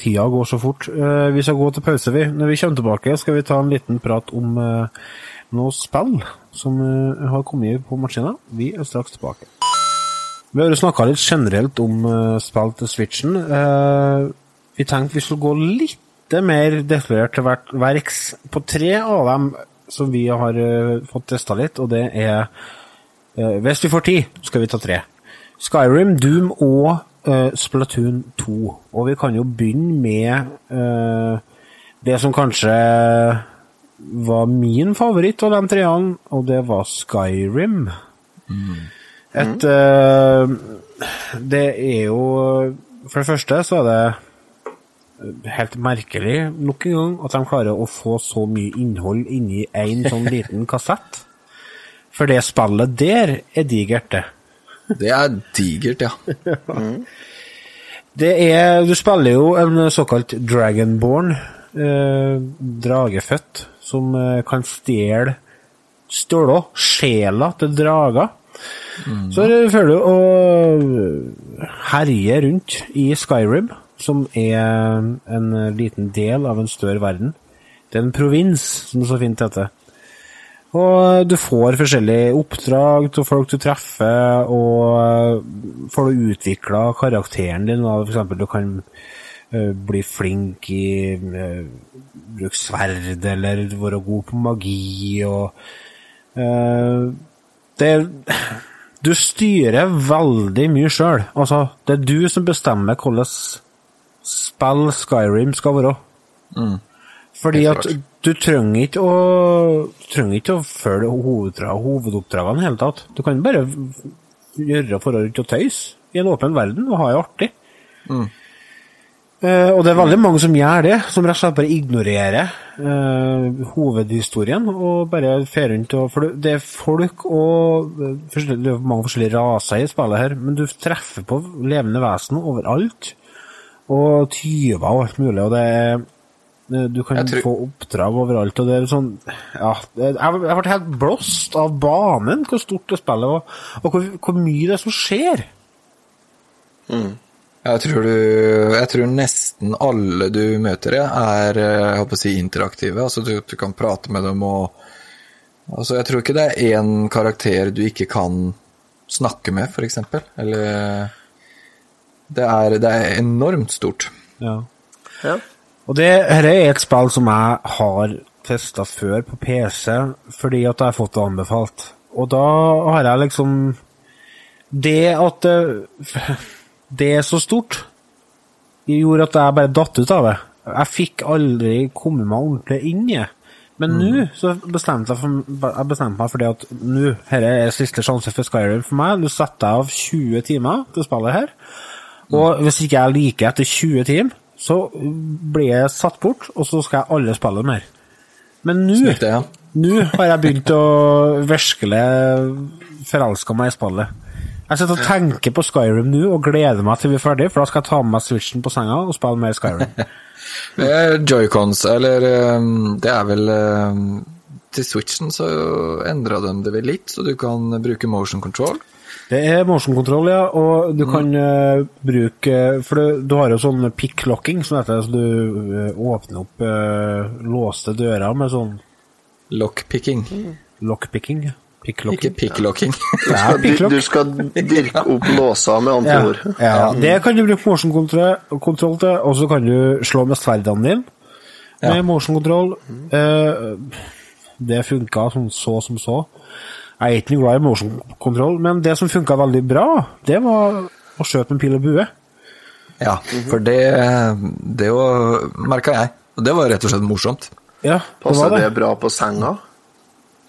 tida går så fort. Eh, vi skal gå til pause, vi. Når vi kommer tilbake, skal vi ta en liten prat om eh, noe spill som eh, har kommet på maskina. Vi er straks tilbake. Vi har jo snakka litt generelt om eh, spill til Switchen. Eh, vi tenkte vi skulle gå litt mer detaljert til hvert verks på tre av dem som vi har eh, fått testa litt, og det er Hvis vi får tid, skal vi ta tre. Skyrim, Doom og uh, Splatoon 2. Og vi kan jo begynne med uh, det som kanskje var min favoritt av de treene, og det var Skyrim. Et uh, Det er jo For det første så er det helt merkelig nok en gang at de klarer å få så mye innhold inni én sånn liten kassett. For det spillet der er digert, det. Det er digert, ja. Det er Du spiller jo en såkalt dragonborn, eh, dragefødt, som eh, kan stjele støler, sjela til drager. Så er- føler du å herje rundt i Skyrim, som er en liten del av en større verden. Det er en provins, som det så fint heter. Og du får forskjellige oppdrag til folk du treffer, og får du utvikla karakteren din. F.eks. Du kan eh, bli flink i uh, bruke sverd, eller være god på magi, og eh, det Du styrer veldig mye sjøl. Altså, det er du som bestemmer hvordan spill Skyrim skal være. Fordi at du trenger ikke å trenger ikke å følge hovedoppdrag, hovedoppdragene i det hele tatt. Du kan bare gjøre forhold til å tøyse i en åpen verden og ha det artig. Eh, og det er veldig mange som gjør det, som rett og slett bare ignorerer uh, hovedhistorien og bare fer rundt og For det er folk og eh, Det er mange forskjellige raser i spillet her, men du treffer på levende vesen overalt. Og tyver og alt mulig, og det er Du kan tror- få oppdrag overalt, og det er sånn Ja, jeg ble helt blåst av banen, hvor stort det spillet var, og hvor, hvor mye det er som skjer. Jeg tror, du, jeg tror nesten alle du møter, er eh, jeg håper å si, interaktive. Altså, du, du kan prate med dem og altså, Jeg tror ikke det er én karakter du ikke kan snakke med, f.eks. Eller det er, det er enormt stort. Ja. Ja. Og det her er et spill som jeg har testa før på PC, fordi at jeg har fått det anbefalt. Og da har jeg liksom Det at det, det er så stort, gjorde at jeg bare datt ut av det. Jeg fikk aldri kommet meg ordentlig inn i det. Men nå så bestemte jeg, for, jeg bestemte meg for det at nå, dette er siste sjanse for Skyrim for meg. Nå setter jeg av 20 timer til spillet her. Og hvis ikke jeg liker etter 20 timer, så blir jeg satt bort, og så skal jeg alle spille mer. Men nå ja. har jeg begynt å virkelig forelske meg i spillet. Jeg sitter og tenker på Skyrim nå og gleder meg til vi er ferdig, for da skal jeg ta med meg switchen på senga og spille mer Skyrim. [laughs] Eh, Joycons, eller eh, Det er vel eh, Til Switchen så endra de det vel litt, så du kan bruke motion control. Det er motion-kontroll, ja, og du kan uh, bruke For du, du har jo sånn pick-locking, som heter så du uh, åpner opp uh, låste dører med sånn Lockpicking, lockpicking. ikke Pick-locking. picklocking. Det er Du, du skal dirke opp låser, med andre Ja, ord. ja, det kan du bruke motion kontroll kontroll til, og så kan du slå med sverdene dine med Ja. motion-kontroll. Eh, det funka sånn så som så. Jeg er ikke noe glad i motion control, men det som funka veldig bra, det var å skjøte med pil og bue. Ja, for det, det merka jeg. Og det var rett og slett morsomt. Ja, Passa det det. bra på senga?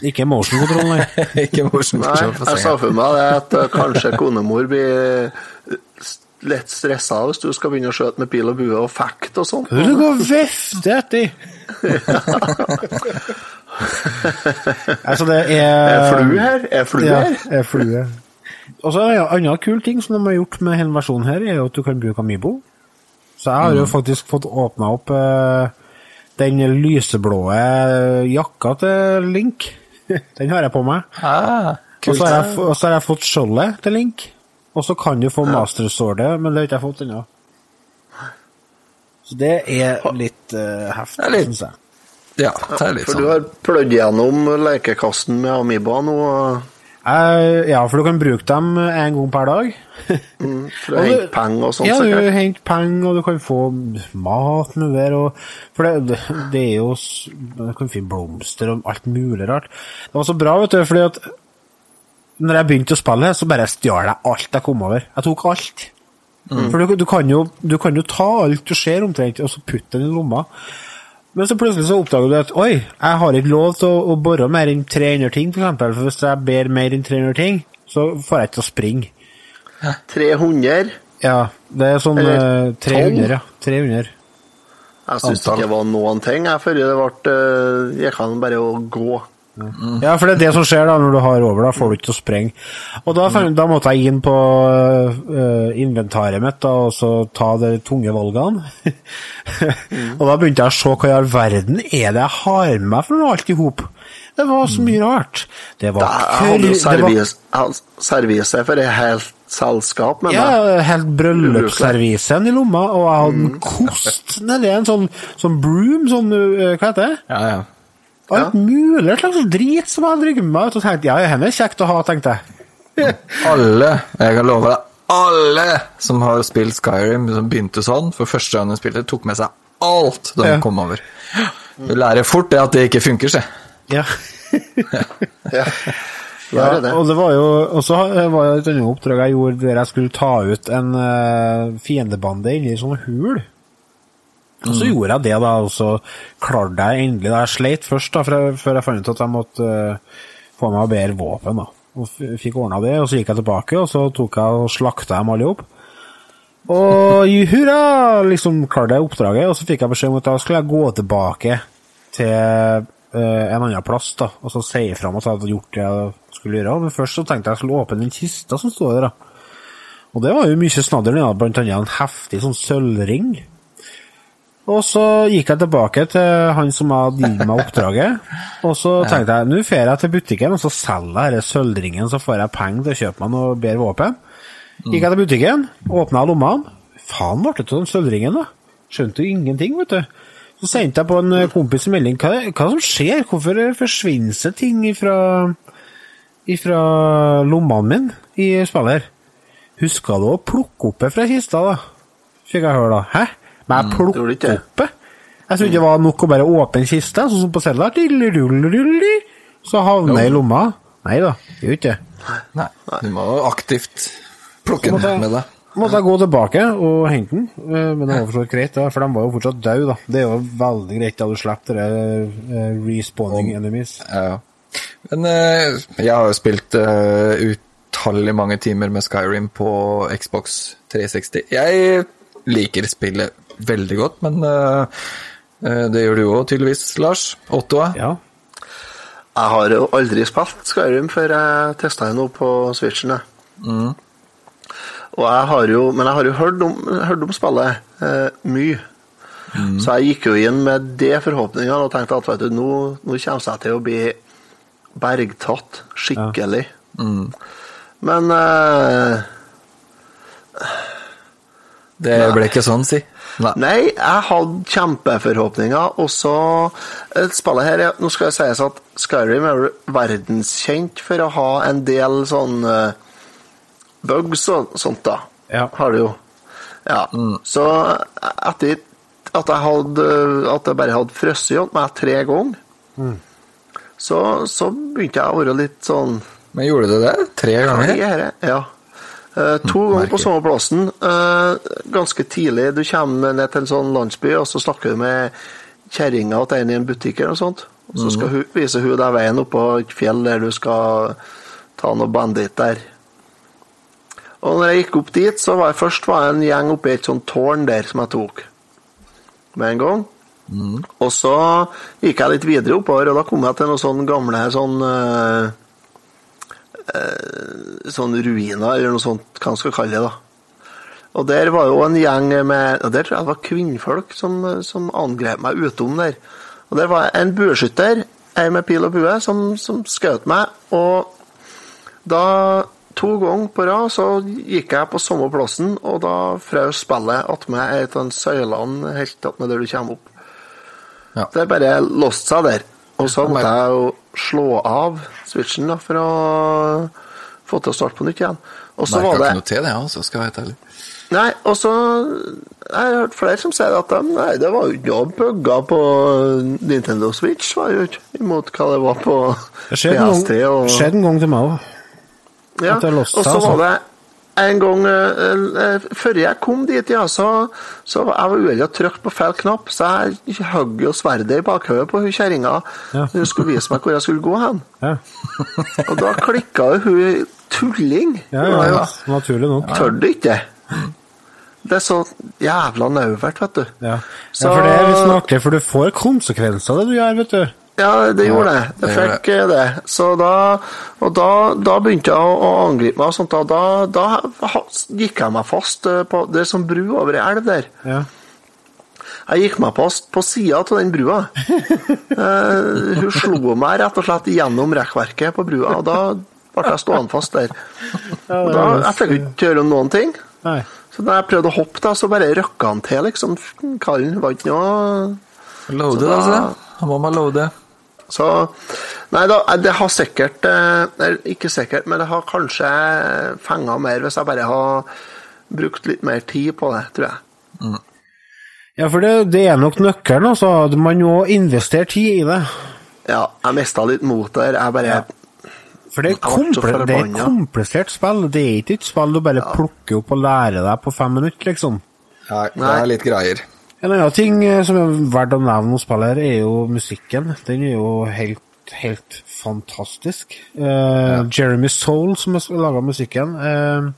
Ikke motion control, nei. [laughs] ikke motion Nei, control på jeg sa for meg det at eh, kanskje konemor blir eh, lett stressa hvis du skal begynne å skjøte med pil og bue og fekte og sånn. Du går og vifter etter? Altså, det er [laughs] Er flue her? Er flue Ja, her? er flue. Og så en annen kul ting som de har gjort med hele versjonen her, er jo at du kan bruke Amibo. Så jeg har jo faktisk fått åpna opp eh, den lyseblå jakka til Link. [laughs] den har jeg på meg. Ah, Og så har, har jeg fått skjoldet til Link. Og så kan du få Master Swordet, men det har ikke jeg fått ennå. Så det er litt uh, heftig, syns jeg. Ja, det er litt For sånn. du har pløyd gjennom lekekassen med Amiba nå. og- ja, for du kan bruke dem en gang per dag. [laughs] Mm, for å hente penger og sånn? Ja, du henter penger, og du kan få mat med der, og For det, det, det er jo Du kan finne blomster og alt mulig rart. Det var så bra, vet du, fordi at når jeg begynte å spille, så bare stjal jeg alt jeg kom over. Jeg tok alt. For du, du, kan jo, du kan jo ta alt du ser omtrent, og så putte det i lomma. Men så plutselig så oppdager du at oi, jeg har ikke lov til å, å bore mer enn 300 ting, for eksempel. For hvis jeg ber mer enn 300 ting, så får jeg ikke til å springe. 300. Ja, det er sånn Eller eh, 300, ja. 300. Jeg syns ikke det var noen ting jeg, før det ble uh, Jeg kan bare å gå. Ja, for det er det som skjer da når du har over, da får du ikke til å sprenge. Og da, da måtte jeg inn på uh, inventaret mitt da, og så ta de tunge valgene. [laughs] og da begynte jeg å se hva i all verden er det jeg har med meg for noe alt i hop. Det var så mye rart. Det var Jeg jeg hadde servise for et helt selskap med Ja, helt bryllupsservisen i lomma, og jeg hadde en kost nedi en sånn, sånn broom, sånn, eh, hva heter det? Ja, ja. Alt mulig slags drit som jeg med meg ut, og tenkte, ja, det er kjekt å ha, tenkte jeg. [laughs] Alle, jeg kan love deg, alle som har spilt Skyrim, som begynte sånn, for første gang de spilte, tok med seg alt de Ja. kom over. Du lærer fort det at det ikke funker, se. Ja. [laughs] Ja. Ja, det. og det var jo og så var det et annet oppdrag jeg gjorde der jeg skulle ta ut en uh, fiendebande inni en sånn hul. Og så gjorde jeg det, da, og så klarte jeg endelig da Jeg sleit først, da, før jeg, før jeg fant ut at jeg måtte uh, få meg bedre våpen. da. Og fikk ordna det, og så gikk jeg tilbake, og så tok jeg og slakta dem alle opp. Og hurra! Liksom klarte jeg oppdraget, og så fikk jeg beskjed om at da skulle jeg gå tilbake til uh, en annen plass, da, og så si ifra om at jeg hadde gjort det jeg skulle gjøre. Men først så tenkte jeg jeg skulle åpne den kista som står der, da. Og det var jo mye snadder, blant annet en heftig sånn sølvring. Og så gikk jeg tilbake til han som hadde gitt meg oppdraget, og så [laughs] tenkte jeg nå drar jeg til butikken og så selger jeg denne sølvringen, så får jeg penger til å kjøpe meg noe bedre våpen. Gikk jeg til butikken, åpna lommene. Faen ble det av den sølvringen, da? Skjønte jo ingenting, vet du. Så sendte jeg på en kompis en melding. Hva, hva som skjer? Hvorfor forsvinner det ting ifra, ifra lommene mine i spillet? Huska du å plukke opp det fra kista, da? Fikk jeg høre da. Hæ? Men jeg plukker mm, det. opp det? Jeg trodde det var nok å bare åpne kista, sånn som på cella, Så havner det i lomma. Nei da, det gjør ikke det. Nei, du må aktivt plukke den med deg. Måtte jeg gå tilbake og hente den, eh, men det var for så greit, for de var jo fortsatt døde. da. Det er jo veldig greit da du slipper det eh, respawning enemies. Ja. Men eh, jeg har jo spilt uh, utallig mange timer med Skyrim på Xbox 360. Jeg liker spillet veldig godt, men eh, eh, det gjør du jo tydeligvis, Lars. Otto? Ja. Jeg har jo aldri spilt Skyrim før jeg testa det nå på Switchen. Mm. Og jeg har jo, men jeg har jo hørt om, hørt om spillet eh, mye. Mm. Så jeg gikk jo inn med det forhåpningene og tenkte at vet du, nå, nå kommer jeg til å bli bergtatt skikkelig. Mm. Men eh, Det ble ikke sånn, si. Nei. Nei, jeg hadde kjempeforhåpninger, og så eh, Spillet her, er- Nå skal det sies at Skyrim er verdenskjent for å ha en del sånn eh, bugs og sånt, da. Ja. Har det jo. Ja. Så etter at jeg hadde At jeg bare hadde frosset hos meg tre ganger, så, så begynte jeg å være litt sånn Men gjorde du det? Tre ganger? er? Ja. Eh, to ganger på samme plassen. eh, ganske tidlig. Du kommer ned til en sånn landsby, og så snakker du med kjerringa til en i en butikk eller noe sånt. Og så skal hun, viser hun deg veien oppå et fjell der du skal ta noe banditter. Og når jeg gikk opp dit, så var jeg først var jeg en gjeng oppi et sånt tårn der som jeg tok med en gang. Og så gikk jeg litt videre oppover, og da kom jeg til noen sånne gamle sånn eh, sånn ruiner, eller noe sånt, hva man skal kalle det. da. Og der var jo en gjeng med og Der tror jeg det var kvinnfolk som, som angrep meg utom der. Og der var en bueskytter, ei med pil og bue, som, som skjøt meg. Og da To ganger på rad så gikk jeg på samme plassen, og da frøs spillet attmed et av søylene helt attmed der du kommer opp. Ja. Det bare låste seg der. Og så måtte jeg jo slå av switchen da, for å få til å starte på nytt igjen. Og så var det ikke noe til det, altså, skal jeg være helt ærlig. Nei, og så Jeg har hørt flere som sier at de, nei, det var jo ikke noe bugger på Nintendo Switch, var jo ikke imot hva det var på Det skjedde en, PS3. Det skjedde en gang til meg òg. ja, og så altså. var det en gang eh, eh, Før jeg kom dit, ja, så, så var jeg var uheldig og trykte på feil knapp, så jeg hogg jo sverdet i bakhodet på kjerringa Ja. hun skulle vise meg hvor jeg skulle gå hen. Ja. Og da klikka jo hun tulling. Ja, ja, ja, naturlig nok. Tør det ikke. Det er så jævla nauvert, vet du. Ja. Så- ja, for det er litt snakkelig, for du får konsekvenser av det du gjør, vet du. Ja, det gjorde det. det Det fikk eh, det. Så da, og da, da begynte jeg å, å angripe meg og sånt. og Da, da gikk jeg meg fast eh, på Det er som bru over ei elv der. Ja. Jeg gikk meg fast på sida av den brua. [laughs] Eh, hun slo meg rett og slett gjennom rekkverket på brua, og da ble jeg stående fast der. Og da, jeg fikk ikke gjøre noen ting. Nei. Så da jeg prøvde å hoppe, da, så bare røkka han til, liksom. Karen var ikke noe Loade, Så da- altså. Han må man loade. Så Nei da, det har sikkert eh, ikke sikkert, men det har kanskje fenga mer hvis jeg bare har brukt litt mer tid på det, tror jeg. Ja, for det, det er nok nøkkelen, altså. Man må investere tid i det. Ja, jeg mista litt mot der. Jeg bare For det er, det er et komplisert spill. Det er ikke et spill du bare plukker opp og lærer deg på fem minutter, liksom. Nei, det er litt greier. En annen ting eh, som er verdt å nevne hos spillet, er jo musikken. Den er jo helt, helt fantastisk. Eh, Jeremy Soul, som har laga musikken. uh,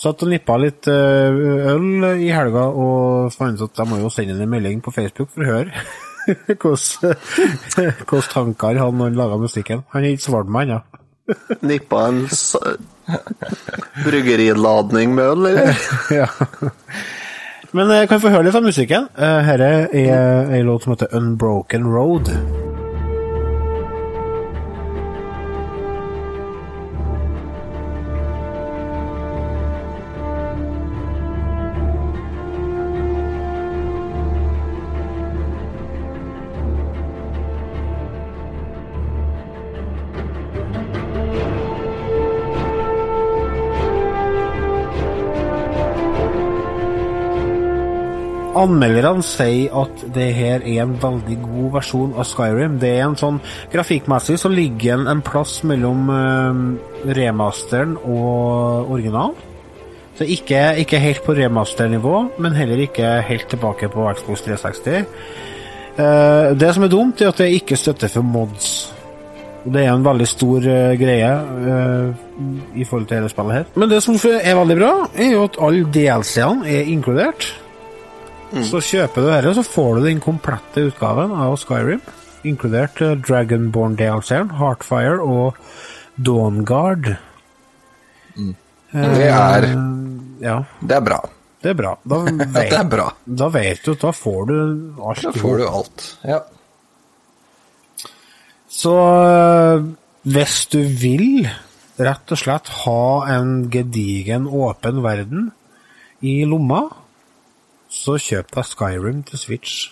satt og nippa litt uh, øl i helga og fant ut at jeg må jo sende en melding på Facebook for å høre [laughs] [laughs] hvordan tanker han han laga musikken. Han har ikke svart meg ennå. nippa en bryggeriladning med øl, eller? [laughs] ja. Men jeg kan få høre litt av musikken. Dette Her er ei låt som heter Unbroken Road. Anmelderne sier at det her er en veldig god versjon av Skyrim. Det er en sånn Grafikkmessig så ligger den en plass mellom eh, remasteren og originalen. Så ikke, ikke helt på remasternivå, men heller ikke helt tilbake på Xbox 360. Eh, det som er dumt, er at det ikke støtter for mods. Det er en veldig stor uh, greie uh, i forhold til hele spillet her. Men det som er veldig bra, er jo at alle DLC-ene er inkludert. Så kjøper du dette, så får du den komplette utgaven av Skyrim, inkludert eh, Dragonborn DLC-en, Heartfire og Dawnguard. Det er, Ja, det er bra. det er bra. Da [laughs] Ja, det er vet, bra. da vet du at da får du alt. Da får du alt. Ja. Så øh, hvis du vil rett og slett ha en gedigen, åpen verden i lomma, så kjøp deg Skyrim til Switch.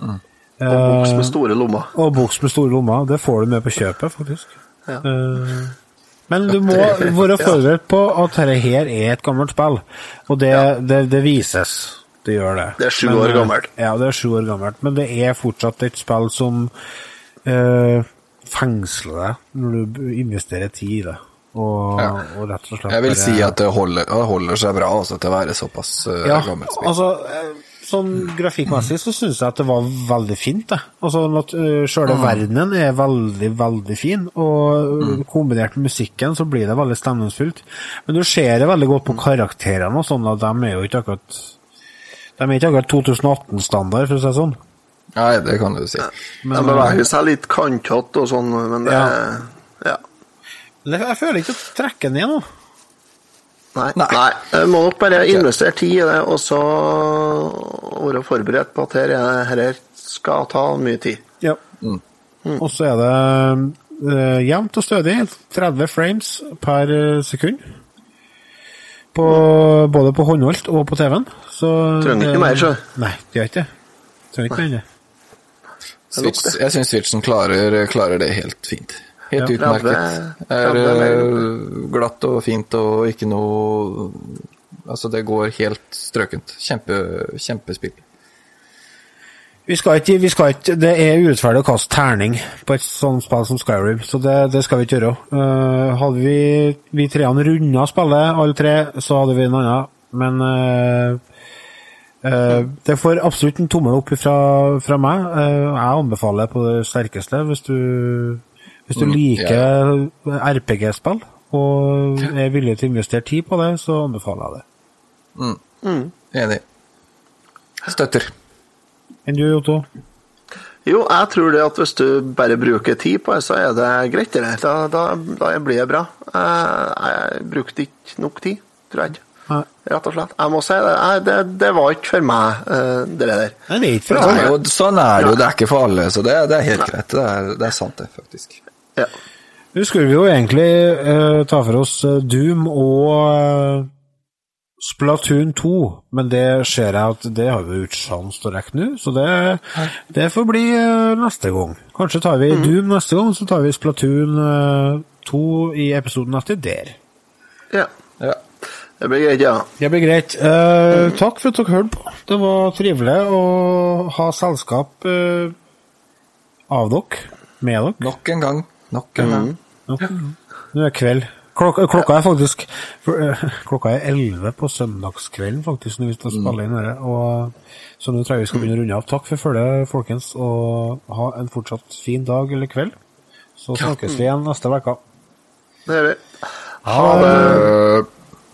Og boks med store lommer. Og boks med store lommer. Det får du med på kjøpet, faktisk. Ja. Eh, men du [laughs] må være forberedt på at dette her er et gammelt spill, og det, det, det vises. Det gjør det. Det er sju år eh, gammelt. Ja, det er sju år gammelt, men det er fortsatt et spill som eh, fengsler deg når du investerer tid i det. Og, Ja. og rett og slett Jeg vil bare- si at det holder, det holder seg bra altså, til å være såpass uh, ja, gammelt spill. altså eh, Sånn grafikkmessig så syns jeg at det var veldig fint. det. Altså, uh, Sjøle verdenen er veldig, veldig fin, og uh, kombinert med musikken så blir det veldig stemningsfullt. Men du ser det veldig godt på karakterene, og sånn at de er jo ikke akkurat De er ikke akkurat 2018-standard, for å si det sånn. Nei, det kan du si. De beveger seg litt kantete og sånn, men det Ja. ja. Jeg føler ikke å trekke ned nå. Nei. Nei. Nei. Jeg må nok bare investere tid i det, og så være forberedt på at er- skal ta mye tid. Ja. Og så er det uh, jevnt og stødig 30 frames per eh, sekund. På, både på håndholdt og på TV-en. Så Trenger ikke mer, så. Nei, det gjør ikke det. Trenger ikke mer enn det. jeg syns Switchen klarer, klarer det helt fint. Helt Ja, utmerket. 30 Er 30 eh, glatt og fint og ikke noe Altså, det går helt strøkent. Kjempe, kjempespill. Vi skal ikke, vi skal ikke, Det er urettferdig å kaste terning på et sånt spill som Skyrim, så det, det skal vi ikke gjøre. Uh, hadde vi, vi treene runda spillet, alle tre, så hadde vi en annen. Men uh, uh, det får absolutt en tommel opp fra, fra meg. Eh, jeg anbefaler på det sterkeste hvis du, hvis du Mm, liker RPG-spill og er villig til å investere tid på det, så anbefaler jeg det. Enig. Støtter. Enn du, Otto? Jo, jeg tror det at hvis du bare bruker tid på det, så er det greit. det. Da, da, da blir det bra. Jeg, jeg brukte ikke nok tid, tror jeg. Nei. Rett og slett. Jeg må si det. Det, det var ikke for meg, eh, det der. Det er ikke Det fra er jo, sånn er det jo, det er ikke for alle, så det, det er helt greit. Det er, det er sant, det, faktisk. Ja. Nå skulle vi jo egentlig eh, ta for oss eh, Doom og eh, Splatoon 2, men det ser jeg at det har vi ikke sjans til å rekke nå, så det, det får bli eh, neste gang. Kanskje tar vi Doom neste gang, så tar vi Splatoon eh, 2 i episoden etter der. ja. Ja. Det blir greit, ja. Det blir greit. Eh, takk for at dere hørte på. Det var trivelig å ha selskap eh, av dere, med dere. Nok en gang. Nok en gang. Nå er det kveld. Klokka, klokka er faktisk eh, Klokka er 11 på søndagskvelden, faktisk, når vi skal spille inn dette. Og, så nå tror jeg vi skal begynne å runde av. Takk for følget, folkens, og ha en fortsatt fin dag eller kveld. Så snakkes vi igjen neste uke. Det gjør vi. Ha det!